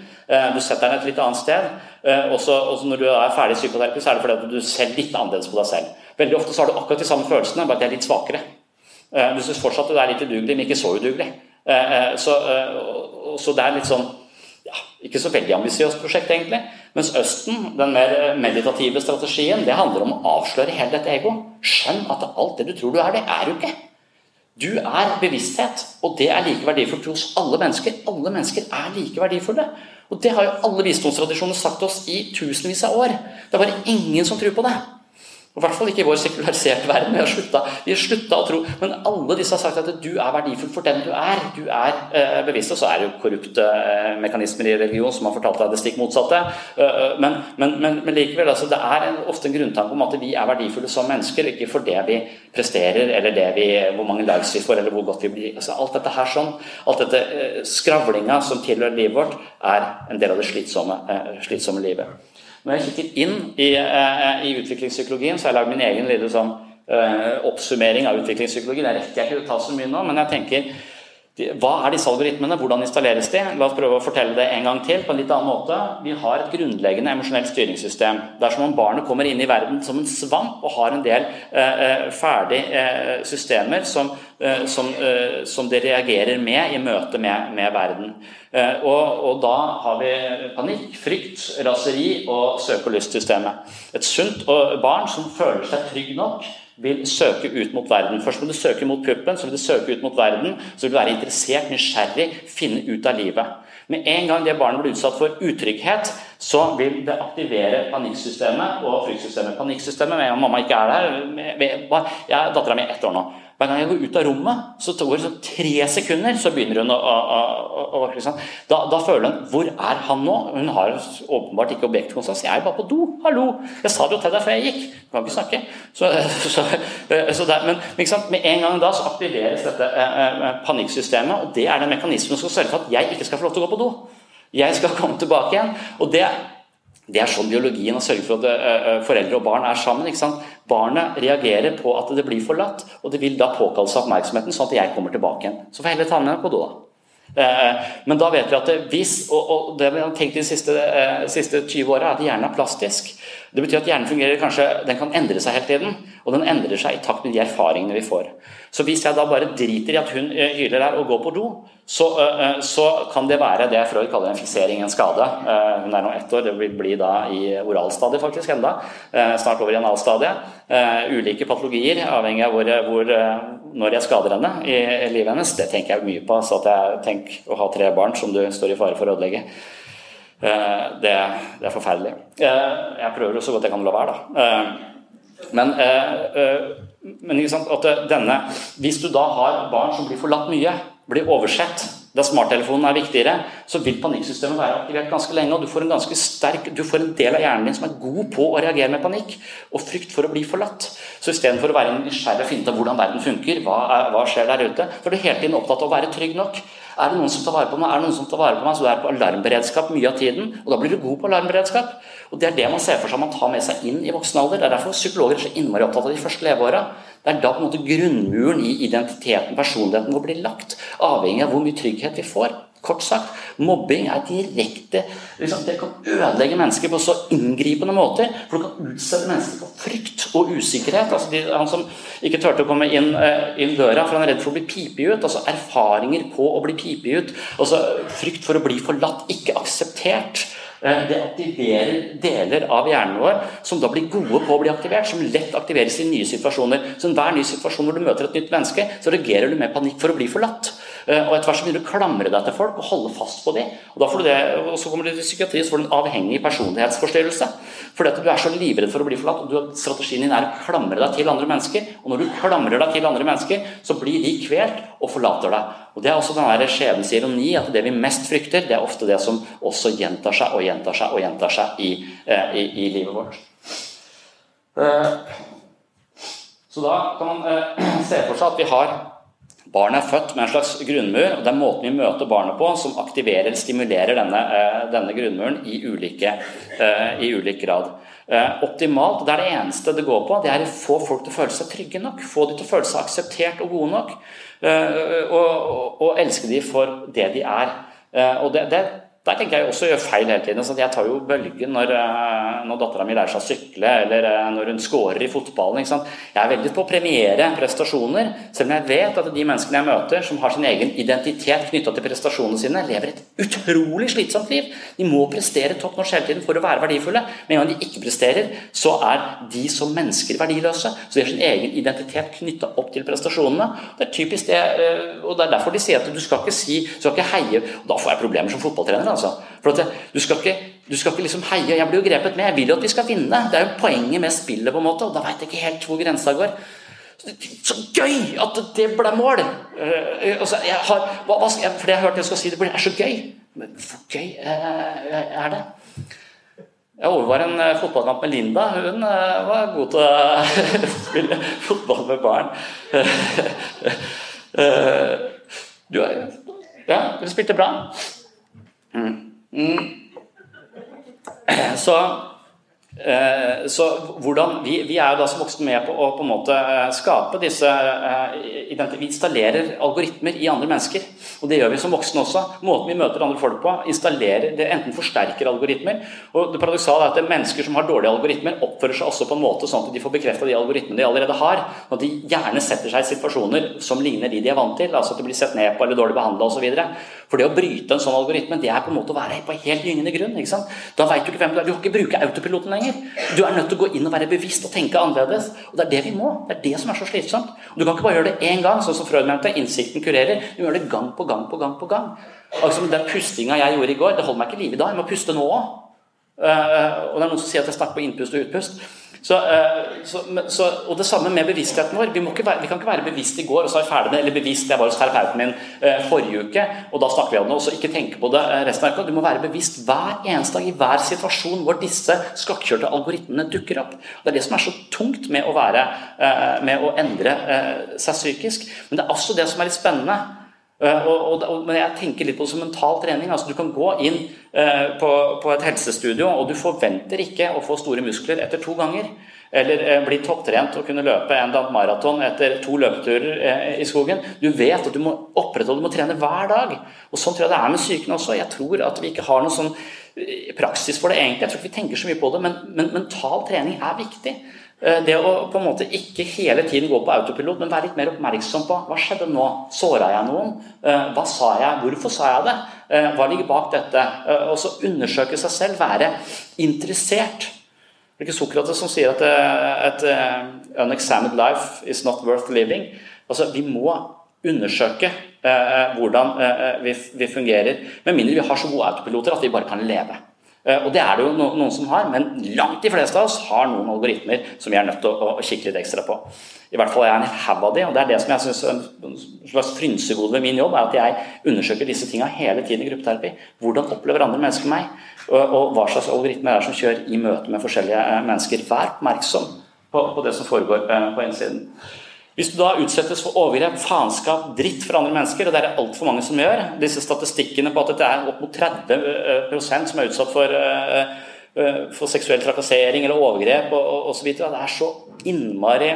Du setter den et litt annet sted. Og så når du er ferdig i psykoterapi, så er det fordi du ser litt annerledes på deg selv. Veldig ofte så har du akkurat de samme følelsene, bare at de er litt svakere. Du syns fortsatt at du er litt udugelig, men ikke så udugelig. Så, så det er litt sånn ja, ikke så veldig ambisiøst prosjekt, egentlig. Mens Østen, den mer meditative strategien, det handler om å avsløre hele dette ego. Skjønn at alt det du tror du er, det er du ikke. Du er bevissthet, og det er like verdifullt hos alle mennesker. Alle mennesker er like verdifulle. Og det har jo alle visdomstradisjoner sagt oss i tusenvis av år. Det er bare ingen som tror på det. I hvert fall ikke i vår sekulariserte verden. Vi har slutta, å tro. Men alle disse har sagt at du er verdifull for den du er. Du er eh, bevisst. Og så er det jo korrupte eh, mekanismer i religion som har fortalt deg det stikk motsatte. Uh, men, men, men, men, likevel, altså, det er en, ofte en grunntanke om at vi er verdifulle som mennesker, ikke for det vi presterer, eller det vi, hvor mange likes vi får, eller hvor godt vi blir. Altså, alt dette her sånn, alt dette eh, skravlinga som tilhører livet vårt, er en del av det slitsomme, uh, slitsomme livet. Når jeg kikker inn i, uh, i utviklingspsykologien, så har jeg lagd min egen lille sånn, uh, oppsummering av utviklingspsykologi. Det rekker jeg ikke å ta så mye nå, men jeg tenker hva er disse algoritmene? Hvordan installeres de? La oss prøve å fortelle det en gang til på en litt annen måte. Vi har et grunnleggende emosjonelt styringssystem. Det er som om barnet kommer inn i verden som en svamp og har en del eh, ferdige eh, systemer som, eh, som, som, det reagerer med i møte med, med verden. Og, og, da har vi panikk, frykt, raseri og søk- og lystsystemet. Et sunt barn som føler seg trygg nok vil søke ut mot verden. Først må du søke mot puppen, så vil du søke ut mot verden. Så vil du være interessert, nysgjerrig, finne ut av livet. Med en gang det barnet blir utsatt for utrygghet, så vil det aktivere panikksystemet og fryktsystemet. Panikksystemet med om mamma ikke er der. Dattera mi er ett år nå. Hver gang jeg går ut av rommet, så går det sånn tre sekunder, så begynner hun å, å, å, å liksom. da, da, føler hun Hvor er han nå? Hun har åpenbart ikke objektkonstans. Jeg er bare på do. Hallo! Jeg sa det jo til deg før jeg gikk. Du kan ikke snakke. Så, [LAUGHS] så, så der, men med en gang da så aktiveres dette eh, eh, panikksystemet, og det er den mekanismen som skal sørge for at jeg ikke skal få lov til å gå på do. Jeg skal komme tilbake igjen. og det det er sånn biologien har sørget for at eh, eh, foreldre og barn er sammen. ikke sant? Barnet reagerer på at det blir forlatt, og det vil da påkalle seg oppmerksomheten, sånn at jeg kommer tilbake igjen. Så får jeg heller ta med på do, da. Eh, men da vet vi at hvis, og det vi har tenkt de siste, siste 20 åra, er at hjernen er plastisk. Det betyr at hjernen fungerer kanskje, den kan endre seg hele tiden, og den endrer seg i takt med de erfaringene vi får. Så hvis jeg da bare driter i at hun hyler her og går på do, så, så kan det være det Freud kaller en fiksering, en skade. Hun er nå ett år, det vil bli da i oralstadiet faktisk enda. Snart over i analstadiet. Ulike patologier, avhengig av hvor, hvor, når jeg skader henne i livet hennes. Det tenker jeg mye på. Så at jeg tenker å ha tre barn som du står i fare for å ødelegge. Det, det, er forferdelig. Jeg prøver så godt jeg kan la være, da. Men, men at denne, hvis du da har barn som blir forlatt mye, blir oversett da smarttelefonen er viktigere, så vil panikksystemet være aktivert ganske lenge. og Du får en ganske sterk, du får en del av hjernen din som er god på å reagere med panikk og frykt for å bli forlatt. Så istedenfor å være nysgjerrig og finne ut av hvordan verden funker, hva, hva skjer der ute, så er du hele tiden opptatt av å være trygg nok. Er det noen som tar vare på meg? Er det noen som tar vare på meg? Så du er på alarmberedskap mye av tiden, og da blir du god på alarmberedskap. Og Det er det man ser for seg man tar med seg inn i voksen alder. Det er derfor psykologer er så innmari opptatt av de første leveåra. Det er da på en måte grunnmuren i identiteten, personligheten vår, blir lagt. Avhengig av hvor mye trygghet vi får. Kort sagt, mobbing er direkte liksom, Det kan ødelegge mennesker på så inngripende måter. For det kan utsette mennesker for frykt og usikkerhet. Altså de, han som ikke turte å komme inn, uh, inn døra for han er redd for å bli pipet ut. Altså erfaringer på å bli pipet ut. Altså frykt for å bli forlatt, ikke akseptert. Eh, det aktiverer deler av hjernen vår som da blir gode på å bli aktivert, som lett aktiveres i nye situasjoner. Så Hver ny situasjon hvor du møter et nytt menneske, så reagerer du med panikk for å bli forlatt. Eh, og etter hvert så begynner du å klamre deg til folk og holde fast på dem. Og, da får du det, og så kommer du til psykiatri, så får du en avhengig personlighetsforstyrrelse. Fordi at du er så livredd for å bli forlatt, og du, strategien din er å klamre deg til andre mennesker. Og når du klamrer deg til andre mennesker, så blir de kvelt og forlater deg. Og Det er også den skjebnens ironi, at det vi mest frykter, det er ofte det som også gjentar seg og gjentar seg og gjentar seg i, eh, i, i livet vårt. Eh, så da kan man [CLEARS THROAT] se for seg at vi har Barnet er født med en slags grunnmur, og det er måten vi møter barnet på som aktiverer, stimulerer denne, eh, denne grunnmuren i, ulike, eh, i ulik grad. Eh, optimalt, det er det eneste det går på, det er å få folk til å føle seg trygge nok. Få dem til å føle seg akseptert og gode nok. Og, og, og elske dem for det de er. Og det, det der tenker jeg også å gjøre feil hele tiden. Så jeg tar jo bølgen når, eh, når dattera mi lærer seg å sykle, eller eh, når hun scorer i fotballen. Jeg er veldig på å premiere prestasjoner, selv om jeg vet at de menneskene jeg møter, som har sin egen identitet knytta til prestasjonene sine, lever et utrolig slitsomt liv. De må prestere topp norsk hele tiden for å være verdifulle. Men en gang de ikke presterer, så er de som mennesker verdiløse. Så de har sin egen identitet knytta opp til prestasjonene. Det er typisk det, eh, og det er derfor de sier at du skal ikke si, du skal ikke heie Da får jeg problemer som fotballtrener altså. For at du skal ikke, du skal ikke liksom heie Jeg blir jo grepet med. Jeg vil jo at vi skal vinne. Det er jo poenget med spillet, på en måte, og da veit jeg ikke helt hvor grensa går. Så gøy at det ble mål! Uh, altså, jeg har, hva, hva, for det jeg har hørt jeg skal si, det er så gøy. Men hvor gøy uh, er det? Jeg overvar en uh, fotballkamp med Linda. Hun var god til å [LAUGHS] spille fotball med barn. [LAUGHS] du, ja, du spilte bra. Mm. Mm. [CLEARS THROAT] Så så hvordan, vi, vi, er jo da som voksne med på å på en måte eh, skape disse eh, Vi installerer algoritmer i andre mennesker. Og det gjør vi som voksne også. Måten vi møter andre folk på, installerer, det enten forsterker algoritmer. Og det paradoksale er at det er mennesker som har dårlige algoritmer, oppfører seg også på en måte sånn at de får bekrefta de algoritmene de allerede har. Og at de gjerne setter seg i situasjoner som ligner de de er vant til. Altså at de blir sett ned på eller dårlig behandla osv. For det å bryte en sånn algoritme, det er på en måte å være på helt gyngende grunn. Da veit du ikke hvem du er. Du kan ikke bruke autopiloten lenger lenger. Du er nødt til å gå inn og være bevisst og tenke annerledes. Og Det er det vi må. Det er det som er så slitsomt. Og Du kan ikke bare gjøre det én gang, sånn som Freud mente. Innsikten kurerer. Du må gjøre det gang på gang på gang på gang. Altså Den pustinga jeg gjorde i går, det holder meg ikke i live i dag. Jeg må puste nå òg. Uh, eh, og det er noen som sier at jeg snakker på innpust og utpust. Så, uh, så, så, og det samme med bevisstheten vår. Vi, være, vi, kan ikke være bevisst i går og så er vi ferdig med eller bevisst jeg var hos terapeuten min uh, forrige uke, og da snakker vi om det, og så ikke tenke på det resten av uka. Du må være bevisst hver eneste dag i hver situasjon hvor disse skakkjørte algoritmene dukker opp. Det er det som er så tungt med å, være, med å endre seg psykisk. Men det er også det som er litt spennende. Og, og, og, men jeg tenker litt på det som mental trening. altså Du kan gå inn eh, på, på, et helsestudio, og du forventer ikke å få store muskler etter to ganger. Eller eh, bli topptrent og kunne løpe en maraton etter to løpeturer eh, i skogen. Du vet at du må opprettholde, du må trene hver dag. Og Sånn tror jeg det er med psyken også. Jeg tror at vi ikke har noen sånn eh, praksis for det egentlig. Jeg tror ikke vi tenker så mye på det, men, men mental trening er viktig. Eh, det å på en måte ikke hele tiden gå på autopilot, men være litt mer oppmerksom på hva skjedde nå? Såra jeg noen? Eh, hva sa jeg? Hvorfor sa jeg det? Eh, hva ligger bak dette? Og så undersøke seg selv, være interessert. Det er ikke Sokrates som sier at et unexamined life is not worth living. Altså, Vi må undersøke hvordan vi fungerer, med mindre vi har så gode autopiloter at vi bare kan leve. Eh, og det er det jo noen som har, men langt de fleste av oss har noen algoritmer som vi er nødt til å, kikke litt ekstra på. I hvert fall er jeg en haug av de, og det er det som jeg syns er en slags frynsegode ved min jobb, er at jeg undersøker disse tinga hele tiden i gruppeterapi. Hvordan opplever andre mennesker meg, og, hva slags algoritmer er som kjører i møte med forskjellige eh, mennesker. Vær oppmerksom på, på det som foregår eh, på innsiden. Hvis du da utsettes for overgrep, faenskap, dritt fra andre mennesker, og det er det altfor mange som gjør Disse statistikkene på at det er opp mot 30 eh, som er utsatt for, eh, eh, for seksuell trakassering eller overgrep osv. Det er så innmari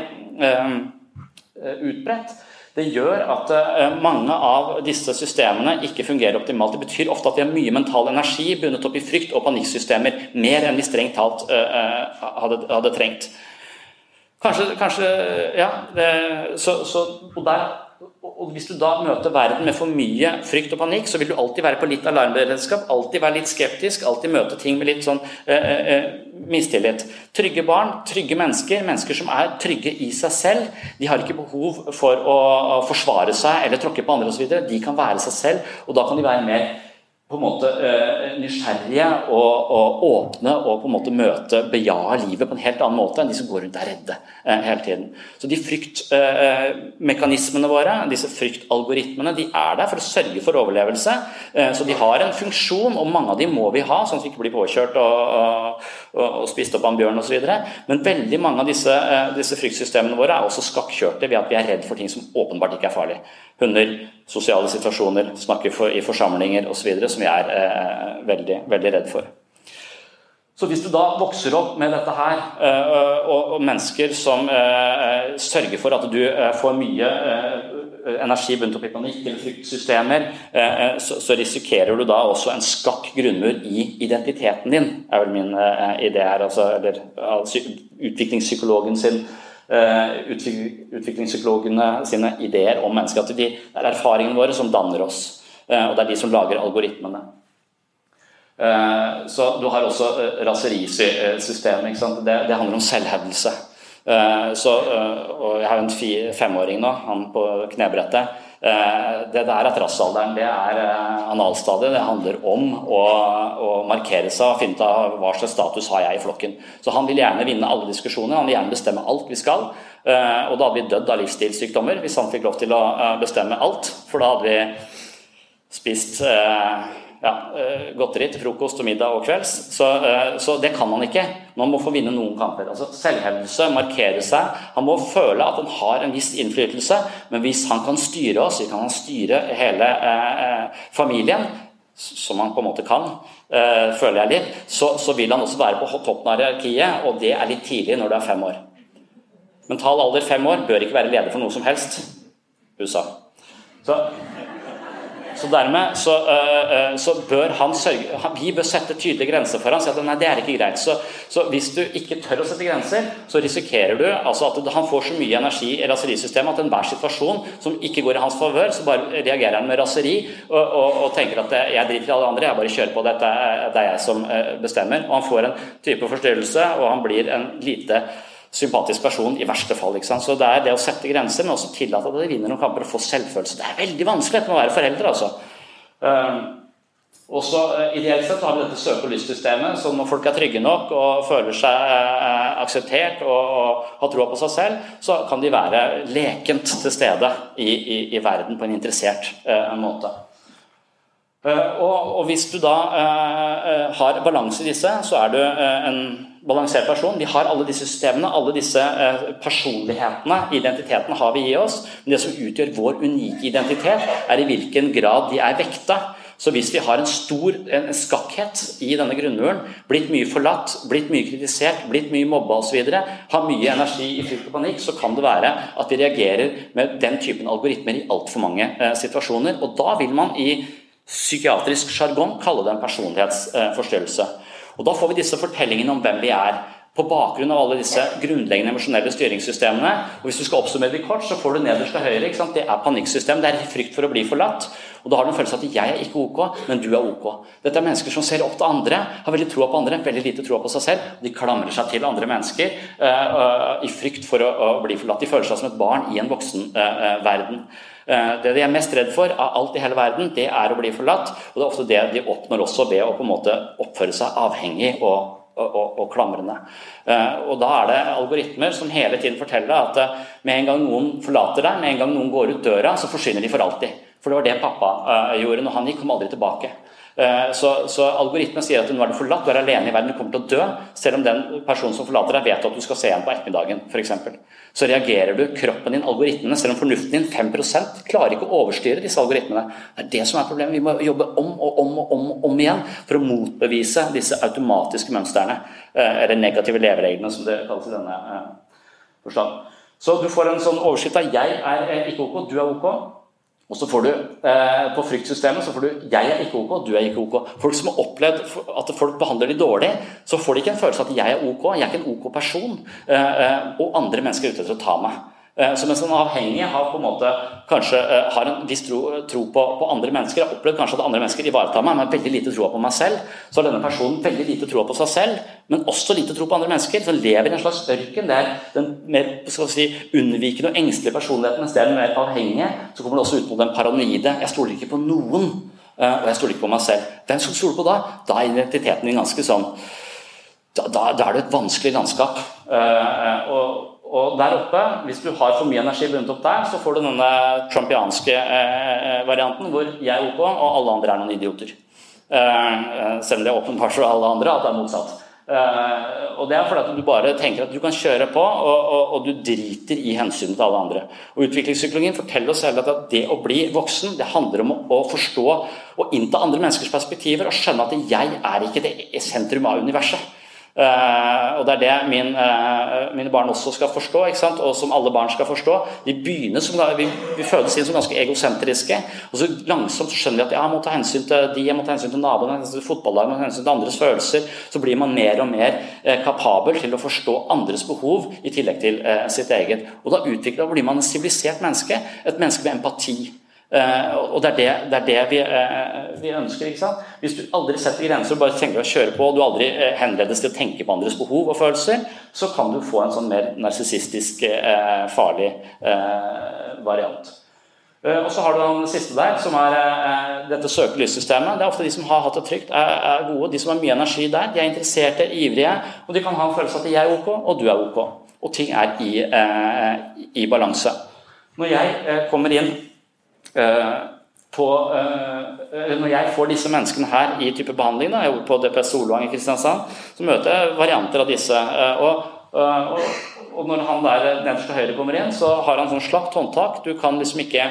utbredt. Det gjør at mange av disse systemene ikke fungerer optimalt. Det betyr ofte at de har mye mental energi bundet opp i frykt og panikksystemer. Mer enn vi strengt talt hadde, hadde trengt. Kanskje, kanskje Ja. Det, så, så, og, der, og, Hvis du da møter verden med for mye frykt og panikk, så vil du alltid være på litt alarmberedskap, alltid være litt skeptisk, alltid møte ting med litt sånn eh, eh, eh, mistillit. Trygge barn, trygge mennesker, mennesker som er trygge i seg selv, de har ikke behov for å, forsvare seg eller tråkke på andre osv. De kan være seg selv, og da kan de være mer på en måte uh, nysgjerrige og, og, åpne og på en måte møte, beja livet på en helt annen måte enn de som går rundt og er redde uh, hele tiden. Så de fryktmekanismene uh, våre, disse fryktalgoritmene, de er der for å sørge for overlevelse. så de har en funksjon, og mange av de må vi ha, sånn at vi ikke blir påkjørt og, og, og spist opp av en bjørn osv. Men veldig mange av disse, disse fryktsystemene våre er også skakkjørte ved at vi er redd for ting som åpenbart ikke er farlig. Hunder, sosiale situasjoner, snakke for, i forsamlinger osv. som vi er eh, veldig, veldig redd for. Så hvis du da vokser opp med dette her, eh, og, mennesker som eh, sørger for at du eh, får mye energi bundet opp i panikk eller fryktsystemer, så, risikerer du da også en skakk grunnmur i identiteten din, er vel min idé her. Altså, eller utviklingspsykologen sin utviklingspsykologene sine ideer om mennesker. At det er erfaringene våre som danner oss, eh, og det er de som lager algoritmene. Eh, så Du har også raserisystemet. Det, det handler om selvhevdelse. Så, og jeg har en femåring nå, han på knebrettet. Det der er trassalderen, det er analstadiet. Det handler om å, å markere seg og finne ut av hva slags status har jeg i flokken. Så han vil gjerne vinne alle diskusjoner, han vil gjerne bestemme alt vi skal. Og da hadde vi dødd av livsstilssykdommer hvis han fikk lov til å bestemme alt. For da hadde vi spist ja, eh, godteri til frokost og middag og kvelds. Så, eh, så, det kan han ikke. Man må få vinne noen kamper. Altså Selvhevdelse, markere seg. Han må føle at han har en viss innflytelse, men hvis han kan styre oss, kan han styre hele eh, eh, familien, som han på en måte kan, eh, føler jeg litt, så, så, vil han også være på toppen av hierarkiet, og det er litt tidlig når du er fem år. Mental alder fem år bør ikke være leder for noe som helst. USA. Så så dermed så, uh, så, bør han sørge Vi bør sette tydelige grenser for ham. Si at nei, det er ikke greit. Så, så, hvis du ikke tør å sette grenser, så risikerer du altså at han får så mye energi i raserisystemet at enhver situasjon som ikke går i hans favør, så bare reagerer han med raseri og, og, og, tenker at jeg driter i alle andre, jeg bare kjører på, dette det er jeg som bestemmer. Og han får en type forstyrrelse, og han blir en lite sympatisk person i verste fall. Så Det er det å sette grenser, men også tillate at de vinner noen kamper og få selvfølelse. Det er veldig vanskelig med å være foreldre. altså. Uh, også uh, Ideelt sett har vi dette søke- og lystsystemet, så når folk er trygge nok og føler seg eh, akseptert og, og, har troa på seg selv, så kan de være lekent til stede i, i, i verden på en interessert eh, måte. Og, og, hvis du da har balanse i disse, så er du en balansert person. Vi har alle disse systemene, alle disse eh, personlighetene, identitetene har vi i oss. Men det som utgjør vår unike identitet, er i hvilken grad de er vekta. Så hvis vi har en stor en skakkhet i denne grunnmuren, blitt mye forlatt, blitt mye kritisert, blitt mye mobba osv., har mye energi i frykt og panikk, så kan det være at vi reagerer med den typen algoritmer i altfor mange eh, situasjoner. Og da vil man i psykiatrisk sjargong kalle det en personlighetsforstyrrelse. Og Da får vi disse fortellingene om hvem vi er. På bakgrunn av alle disse grunnleggende emosjonelle styringssystemene. og Hvis du skal oppsummere det kort, så får du nederst til høyre. ikke sant? Det er panikksystem. Det er frykt for å bli forlatt. Og Da har du en følelse av at 'jeg er ikke ok, men du er ok'. Dette er mennesker som ser opp til andre, har veldig troa på andre, veldig lite troa på seg selv. De klamrer seg til andre mennesker uh, uh, i frykt for å, å, bli forlatt. De føler seg som et barn i en voksen uh, verden. Det de er mest redd for av alt i hele verden, det er å bli forlatt. Og det er ofte det de oppnår også ved å på en måte oppføre seg avhengig og og, og, og klamrende. Uh, og Da er det algoritmer som hele tiden forteller at uh, med en gang noen forlater deg, med en gang noen går ut døra, så forsvinner de for alltid. For det var det pappa uh, gjorde når han gikk, kom aldri tilbake. Eh, så, så algoritmen sier at nå er du forlatt, du er alene i verden, du kommer til å dø. Selv om den personen som forlater deg, vet at du skal se igjen på ettermiddagen, f.eks. Så reagerer du, kroppen din, algoritmene, selv om fornuften din 5 klarer ikke å overstyre disse algoritmene. Det er det som er problemet. Vi må jobbe om og om og om, om igjen for å motbevise disse automatiske mønstrene, eh, eller negative levereglene, som det kalles i denne eh, forstand. Så du får en sånn oversikt av 'jeg er ikke ok, du er ok'. Og så får du eh, På fryktsystemet så får du 'jeg er ikke ok, du er ikke ok'. Folk som har opplevd at folk behandler de dårlig, så får de ikke en følelse av at 'jeg er ok', jeg er ikke en ok person, eh, eh og andre mennesker er ute etter å ta meg. Eh, så mens den avhengige har på en måte kanskje eh, har en viss tro, tro på, på, andre mennesker, har opplevd kanskje at andre mennesker ivaretar meg, men veldig lite tro på meg selv, så har denne personen veldig lite tro på seg selv, men også lite tro på andre mennesker. Så lever i en slags ørken der den mer skal si, unnvikende og engstelige personligheten, mens det er mer avhengige, så kommer det også ut mot den paranoide. Jeg stoler ikke på noen, eh, og jeg stoler ikke på meg selv. Hvem skal du stole på da? Da er identiteten din ganske sånn da, da, da, er det et vanskelig landskap. Og og der oppe, hvis du har for mye energi bundet opp der, så får du denne trumpianske eh, varianten hvor jeg er ok, og alle andre er noen idioter. Eh, selv om det er åpenbart for alle andre at det er motsatt. Eh, og det er fordi at du bare tenker at du kan kjøre på, og, og, og du driter i hensynet til alle andre. Og Utviklingspsykologien forteller oss selv at det å bli voksen det handler om å, å forstå og innta andre menneskers perspektiver og skjønne at jeg er ikke det sentrum av universet. Uh, og Det er det min, uh, mine barn også skal forstå, og som alle barn skal forstå. De begynner som, vi, vi fødes inn som ganske egosentriske, og så langsomt skjønner vi at ja, jeg må ta hensyn til de, jeg må ta hensyn til naboene, hensyn til fotballaget, må ta hensyn til andres følelser. Så blir man mer og mer uh, kapabel til å forstå andres behov i tillegg til sitt eget. Og Da utvikler, blir man en sivilisert menneske, et menneske med empati. Uh, og Det er det, det, er det vi, uh, vi, ønsker. ikke sant? Hvis du aldri setter grenser og bare tenker å kjøre på, og du aldri uh, henledes til å tenke på andres behov og følelser, så kan du få en sånn mer narsissistisk, farlig variant. Eh, og så har du den siste der, som er eh, dette søkelyssystemet. Det er ofte de som har hatt det trygt, er, er, gode. De som har mye energi der, de er interesserte, ivrige, og de kan ha en følelse av at de er ok, og du er ok. Og ting er i, eh, i balanse. Når jeg eh, kommer inn eh, på eh, Når jeg får disse menneskene her i type behandling, da, jeg er på DPS Solvang i Kristiansand, så møter jeg varianter av disse. og og, og når han der nederst til høyre kommer inn, så har han sånn slakt håndtak. Du kan liksom ikke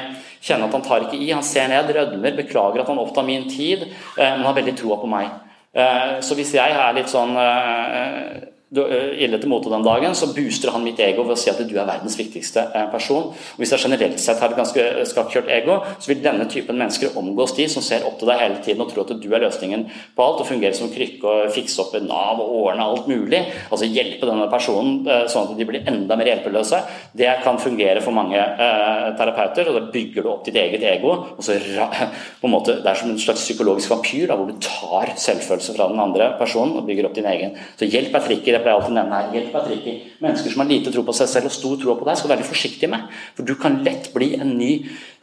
kjenne at han tar ikke i. Han ser ned, rødmer, beklager at han opptar min tid, eh, men har veldig troa på meg. Eh, så hvis jeg er litt sånn eh, Eh, ille til mote den dagen, så booster han mitt ego ved å si at du er verdens viktigste eh, person. Og hvis jeg generelt sett har et ganske skakkjørt ego, så vil denne typen mennesker omgås de som ser opp til deg hele tiden og tror at du er løsningen på alt, og fungerer som krykke og fikse opp en Nav og ordne alt mulig. Altså hjelpe denne personen eh, sånn at de blir enda mer hjelpeløse. Det kan fungere for mange eh, terapeuter, og da bygger du opp ditt eget ego. og så [LAUGHS] på en måte, Det er som en slags psykologisk vampyr, da, hvor du tar selvfølelse fra den andre personen og bygger opp din egen. Så hjelp er trikket jeg pleier alltid å nevne her, hjelp Patrick, mennesker som har lite tro på seg selv og stor tro på deg, skal være forsiktig med. For du kan lett bli en ny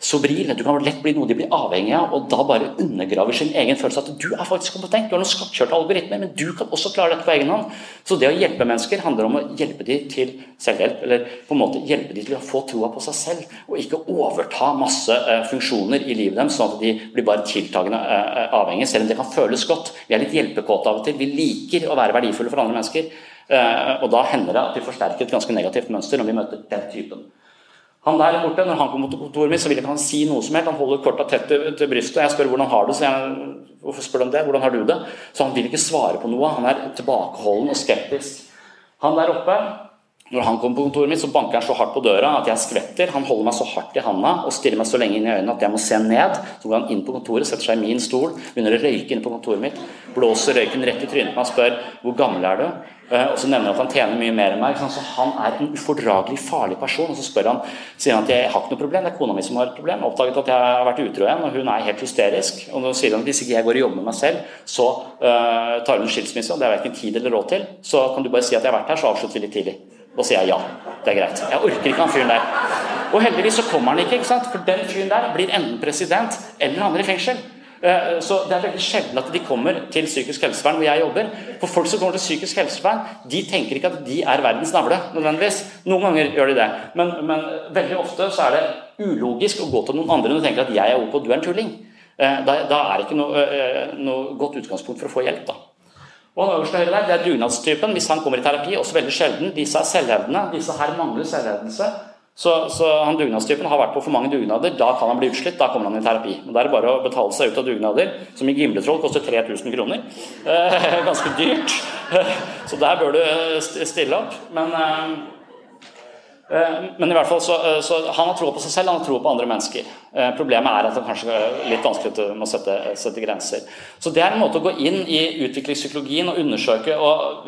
sobril. Du kan lett bli noe de blir avhengig av, og da bare undergraver sin egen følelse at du er faktisk kompetent. Du har noen skattkjørte algoritmer, men du kan også klare dette på egen hånd. Så det å hjelpe mennesker handler om å hjelpe dem til selvhjelp, eller på en måte hjelpe dem til å få troa på seg selv, og ikke overta masse uh, funksjoner i livet deres, sånn at de blir bare tiltagende uh, avhengige, selv om det kan føles godt. Vi er litt hjelpekåte av og til. Vi liker å være verdifulle for andre mennesker. Uh, og da hender det at vi forsterker et ganske negativt mønster når vi møter den typen. Han der borte, Når han kommer til kontoret mitt, så vil ikke han si noe som helst. Han holder korta tett til, brystet. Jeg spør hvordan har du så jeg, hvorfor spør du det? Hvordan har du det? Så han vil ikke svare på noe. Han er tilbakeholden og skeptisk. Han der oppe når han kommer på kontoret mitt, så banker han så hardt på døra at jeg skvetter. Han holder meg så hardt i handa og stirrer meg så lenge inn i øynene at jeg må se ned. Så går han inn på kontoret, setter seg i min stol, begynner å røyke inne på kontoret mitt. Blåser røyken rett i trynet på meg og spør hvor gammel er du? Eh, og så nevner han at han tjener mye mer enn meg. Så han er en ufordragelig farlig person. Og så spør han, sier han at jeg har ikke noe problem, det er kona mi som har et problem. Oppdaget at jeg har vært utro igjen, og hun er helt hysterisk. Og nå sier han at hvis ikke jeg går og jobber med meg selv, så uh, tar hun skilsmisse, og det har jeg verken tid eller råd til. Så kan du bare si at jeg har vært her, så avslutter vi litt tidlig. Da sier jeg ja. Det er greit. Jeg orker ikke han fyren der. Og heldigvis så kommer han ikke, ikke sant? for den fyren der blir enten president eller havner i fengsel. Eh, så Det er veldig sjelden at de kommer til psykisk helsevern hvor jeg jobber. For folk som kommer til psykisk helsevern, de tenker ikke at de er verdens navle. nødvendigvis. Noen ganger gjør de det, men, men veldig ofte så er det ulogisk å gå til noen andre når du tenker at jeg er ok, du er en tulling. Eh, da, da er det ikke noe, eh, noe godt utgangspunkt for å få hjelp. da. Og han øverste høyre der, Det er dugnadstypen. Hvis han kommer i terapi, også veldig sjelden. Disse er selvhevdende. Disse her mangler selvhevdelse. Så, så han dugnadstypen har vært på for mange dugnader. Da kan han bli utslitt. Da kommer han i terapi. Men da er det bare å betale seg ut av dugnader, som i Gimletroll koster 3000 kroner. Eh, [LAUGHS] ganske dyrt. [LAUGHS] Så der bør du eh, stille opp. Men eh, men i hvert fall så, eh, så Han har troa på seg selv, han har troa på andre mennesker. Eh, problemet er at det kanskje er litt vanskelig å sette, sette, grenser. Så Det er en måte å gå inn i utviklingspsykologien og undersøke og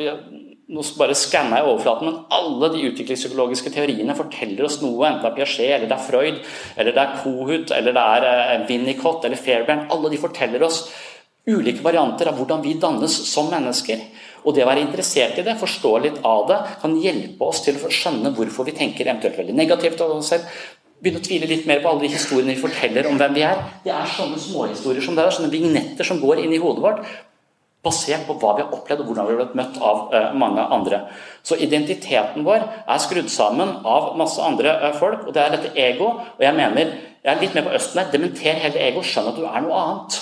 Nå bare skanner jeg overflaten, men alle de utviklingspsykologiske teoriene forteller oss noe, enten det er Piaget, eller det er Freud, eller det er Kohut, eller det er Winnicott eller Fairbairn. Alle de forteller oss ulike varianter av hvordan vi dannes som mennesker. Og det å være interessert i det, forstå litt av det, kan hjelpe oss til å skjønne hvorfor vi tenker eventuelt veldig negativt om oss selv. Begynne å tvile litt mer på alle de historiene vi forteller om hvem vi er. Det er sånne småhistorier som det er, sånne vignetter som går inn i hodet vårt. Basert på hva vi har opplevd og hvordan vi har blitt møtt av uh, mange andre. Så identiteten vår er skrudd sammen av masse andre uh, folk, og det er dette ego. Og jeg mener, jeg er litt mer på østen her, dementer hele ego, skjønn at du er noe annet.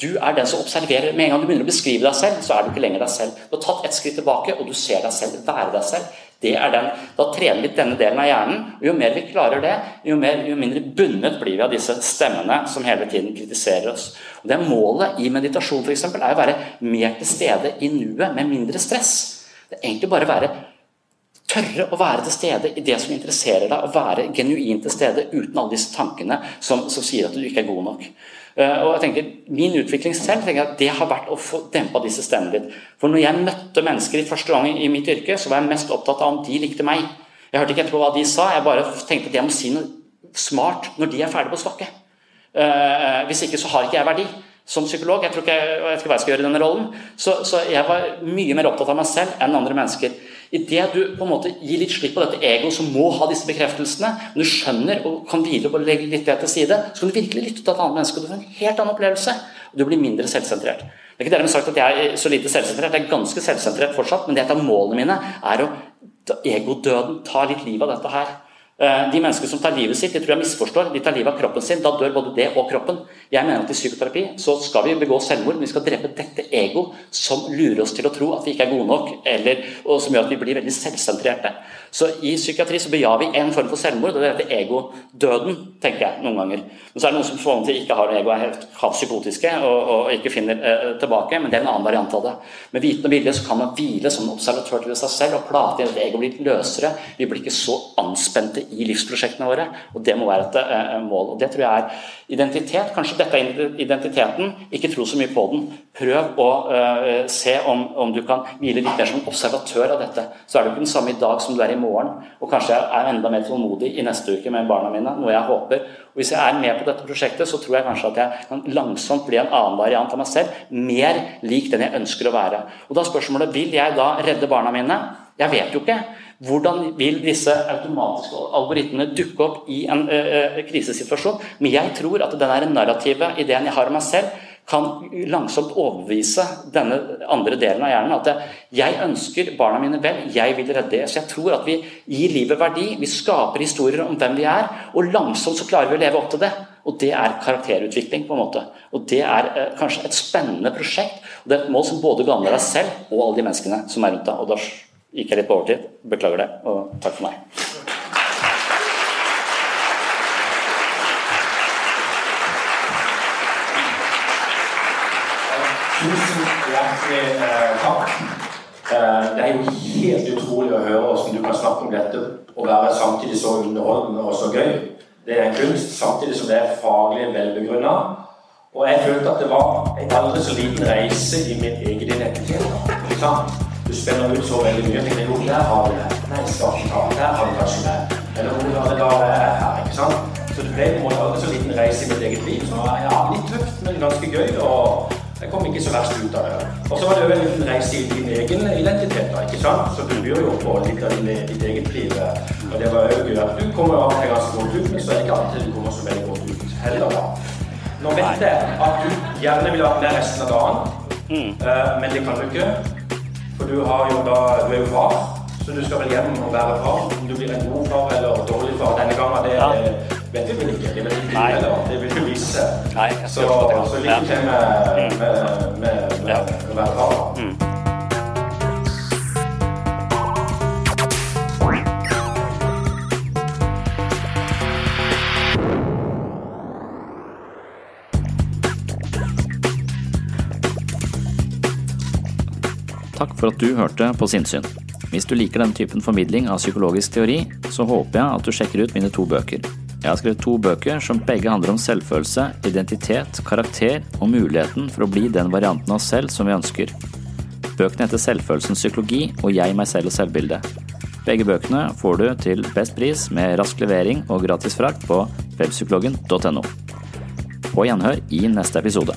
Du er den som observerer. Med en gang du begynner å beskrive deg selv, så er du ikke lenger deg selv. Du har tatt et skritt tilbake, og du ser deg selv være deg selv. Det er den. Da trener vi denne delen av hjernen. og Jo mer vi klarer det, jo, mer, jo mindre bundet blir vi av disse stemmene som hele tiden kritiserer oss. Og det Målet i meditasjon for eksempel, er å være mer til stede i nuet med mindre stress. Det er egentlig bare å være tørre å være til stede i det som interesserer deg, og være genuint til stede uten alle disse tankene som, som sier at du ikke er god nok. Uh, og jeg tenker, Min utvikling selv tenker jeg at det har vært å få dempa disse stemmene litt. For når jeg møtte mennesker i første gang i mitt yrke, så var jeg mest opptatt av om de likte meg. Jeg hørte ikke etterpå hva de sa, jeg bare tenkte at jeg må si noe smart når de er ferdige på svakke. Uh, hvis ikke så har ikke jeg verdi som psykolog. Jeg tror ikke jeg, jeg vet ikke hva jeg skal gjøre i denne rollen. Så, så, jeg var mye mer opptatt av meg selv enn andre mennesker. Idet du på en måte gir litt slipp på dette egoet som må ha disse bekreftelsene, men du skjønner og kan hvile og legge litt det til side, så kan du virkelig lytte til et annet menneske, og du får en helt annen opplevelse. Og du blir mindre selvsentrert. Det er ikke dermed sagt at jeg er så lite selvsentrert, jeg er ganske selvsentrert fortsatt, men det et av målene mine er å egodøden ta litt liv av dette her. Eh, de menneskene som tar livet sitt, de tror jeg misforstår. De tar livet av kroppen sin. Da dør både det og kroppen. Jeg mener at I psykoterapi så skal vi begå selvmord, men vi skal drepe dette ego som lurer oss til å tro at vi ikke er gode nok, eller, og som gjør at vi blir veldig selvsentrerte. Så I psykiatri så bejar vi en form for selvmord, og det heter egodøden, tenker jeg noen ganger. Men så er det noen som formentlig ikke har ego, er helt psykotiske og, og, ikke finner eh, tilbake, men det er en annen variant av det. Med viten og vilje så kan man hvile som observatør til seg selv og plate inn at egoet blir løsere. Vi blir ikke så anspente i livsprosjektene våre, og det må være et eh, mål. og Det tror jeg er identitet. Kanskje dette er identiteten. Ikke tro så mye på den. Prøv å eh, se om, om, du kan hvile litt mer som observatør av dette. Så er du ikke den samme i dag som du er i morgen. Og kanskje jeg er enda mer tålmodig i neste uke med barna mine. Noe jeg håper. Og Hvis jeg er med på dette prosjektet, så tror jeg kanskje at jeg kan langsomt bli en annen variant av meg selv. Mer lik den jeg ønsker å være. Og da er spørsmålet vil jeg da redde barna mine. Jeg vet jo ikke. Hvordan vil disse automatiske algoritmene dukke opp i en uh, krisesituasjon? Men jeg tror at den narrative ideen jeg har om meg selv, kan langsomt overbevise denne andre delen av hjernen. At jeg ønsker barna mine vel, jeg vil redde det. Så jeg tror at vi gir livet verdi. Vi skaper historier om hvem vi er, og langsomt så klarer vi å leve opp til det. Og det er karakterutvikling, på en måte. Og det er eh, kanskje et spennende prosjekt. Og det er et mål som både gagner deg selv og alle de menneskene som er rundt deg. Og da gikk jeg litt på overtid. Beklager det, og takk for meg. Tusen hjertelig eh, takk. Eh, det er jo helt utrolig å høre hvordan du kan snakke om dette og være samtidig så underholdende og så gøy. Det er en kunst, samtidig som det er faglig velbegrunna. Og jeg følte at det var en aldri så liten reise i min egen identitet. Du spiller ut så veldig mye. tenker jo, der har vi det. Nei, skal ikke ta Der har vi kanskje det. Eller hvor var det da det er her, ikke sant? Så det ble på en måte aldri så liten reise i mitt eget liv. Så ja, litt tøft, men ganske gøy. og jeg kom ikke så verst ut av det. Og så var det jo en liten reise i din egen identitet. da, ikke sant? Så du byr jo på litt av ditt eget liv. Og det var jo gøy at du kommer av og til ganske godt ut, men så er det ikke alltid du kommer så veldig godt ut heller. da. Nå vet jeg at du gjerne vil ha med resten av dagen, mm. uh, men det kan du ikke. For du, har jo da, du er jo far, så du skal vel hjem og være far. Om du blir en god far eller dårlig far denne gangen, det ja. Vet vi vel ikke. Det vet Nei. Det vil du vise. Nei, så, så lykke til med, med, med, med, å være far. Mm. Takk for at du hørte på Sinnsyn. Hvis du liker denne typen formidling av psykologisk teori, så håper jeg at du sjekker ut mine to bøker. Jeg har skrevet to bøker som begge handler om selvfølelse, identitet, karakter og muligheten for å bli den varianten av oss selv som vi ønsker. Bøkene heter Selvfølelsens psykologi og Jeg, meg selv og selvbildet. Begge bøkene får du til best pris med rask levering og gratis frakt på webpsykologen.no. På gjenhør i neste episode.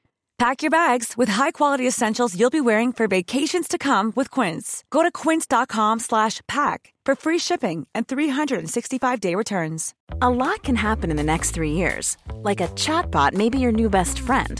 Pack your bags with high-quality essentials you'll be wearing for vacations to come with Quince. Go to quince.com slash pack for free shipping and 365-day returns. A lot can happen in the next three years. Like a chatbot may be your new best friend.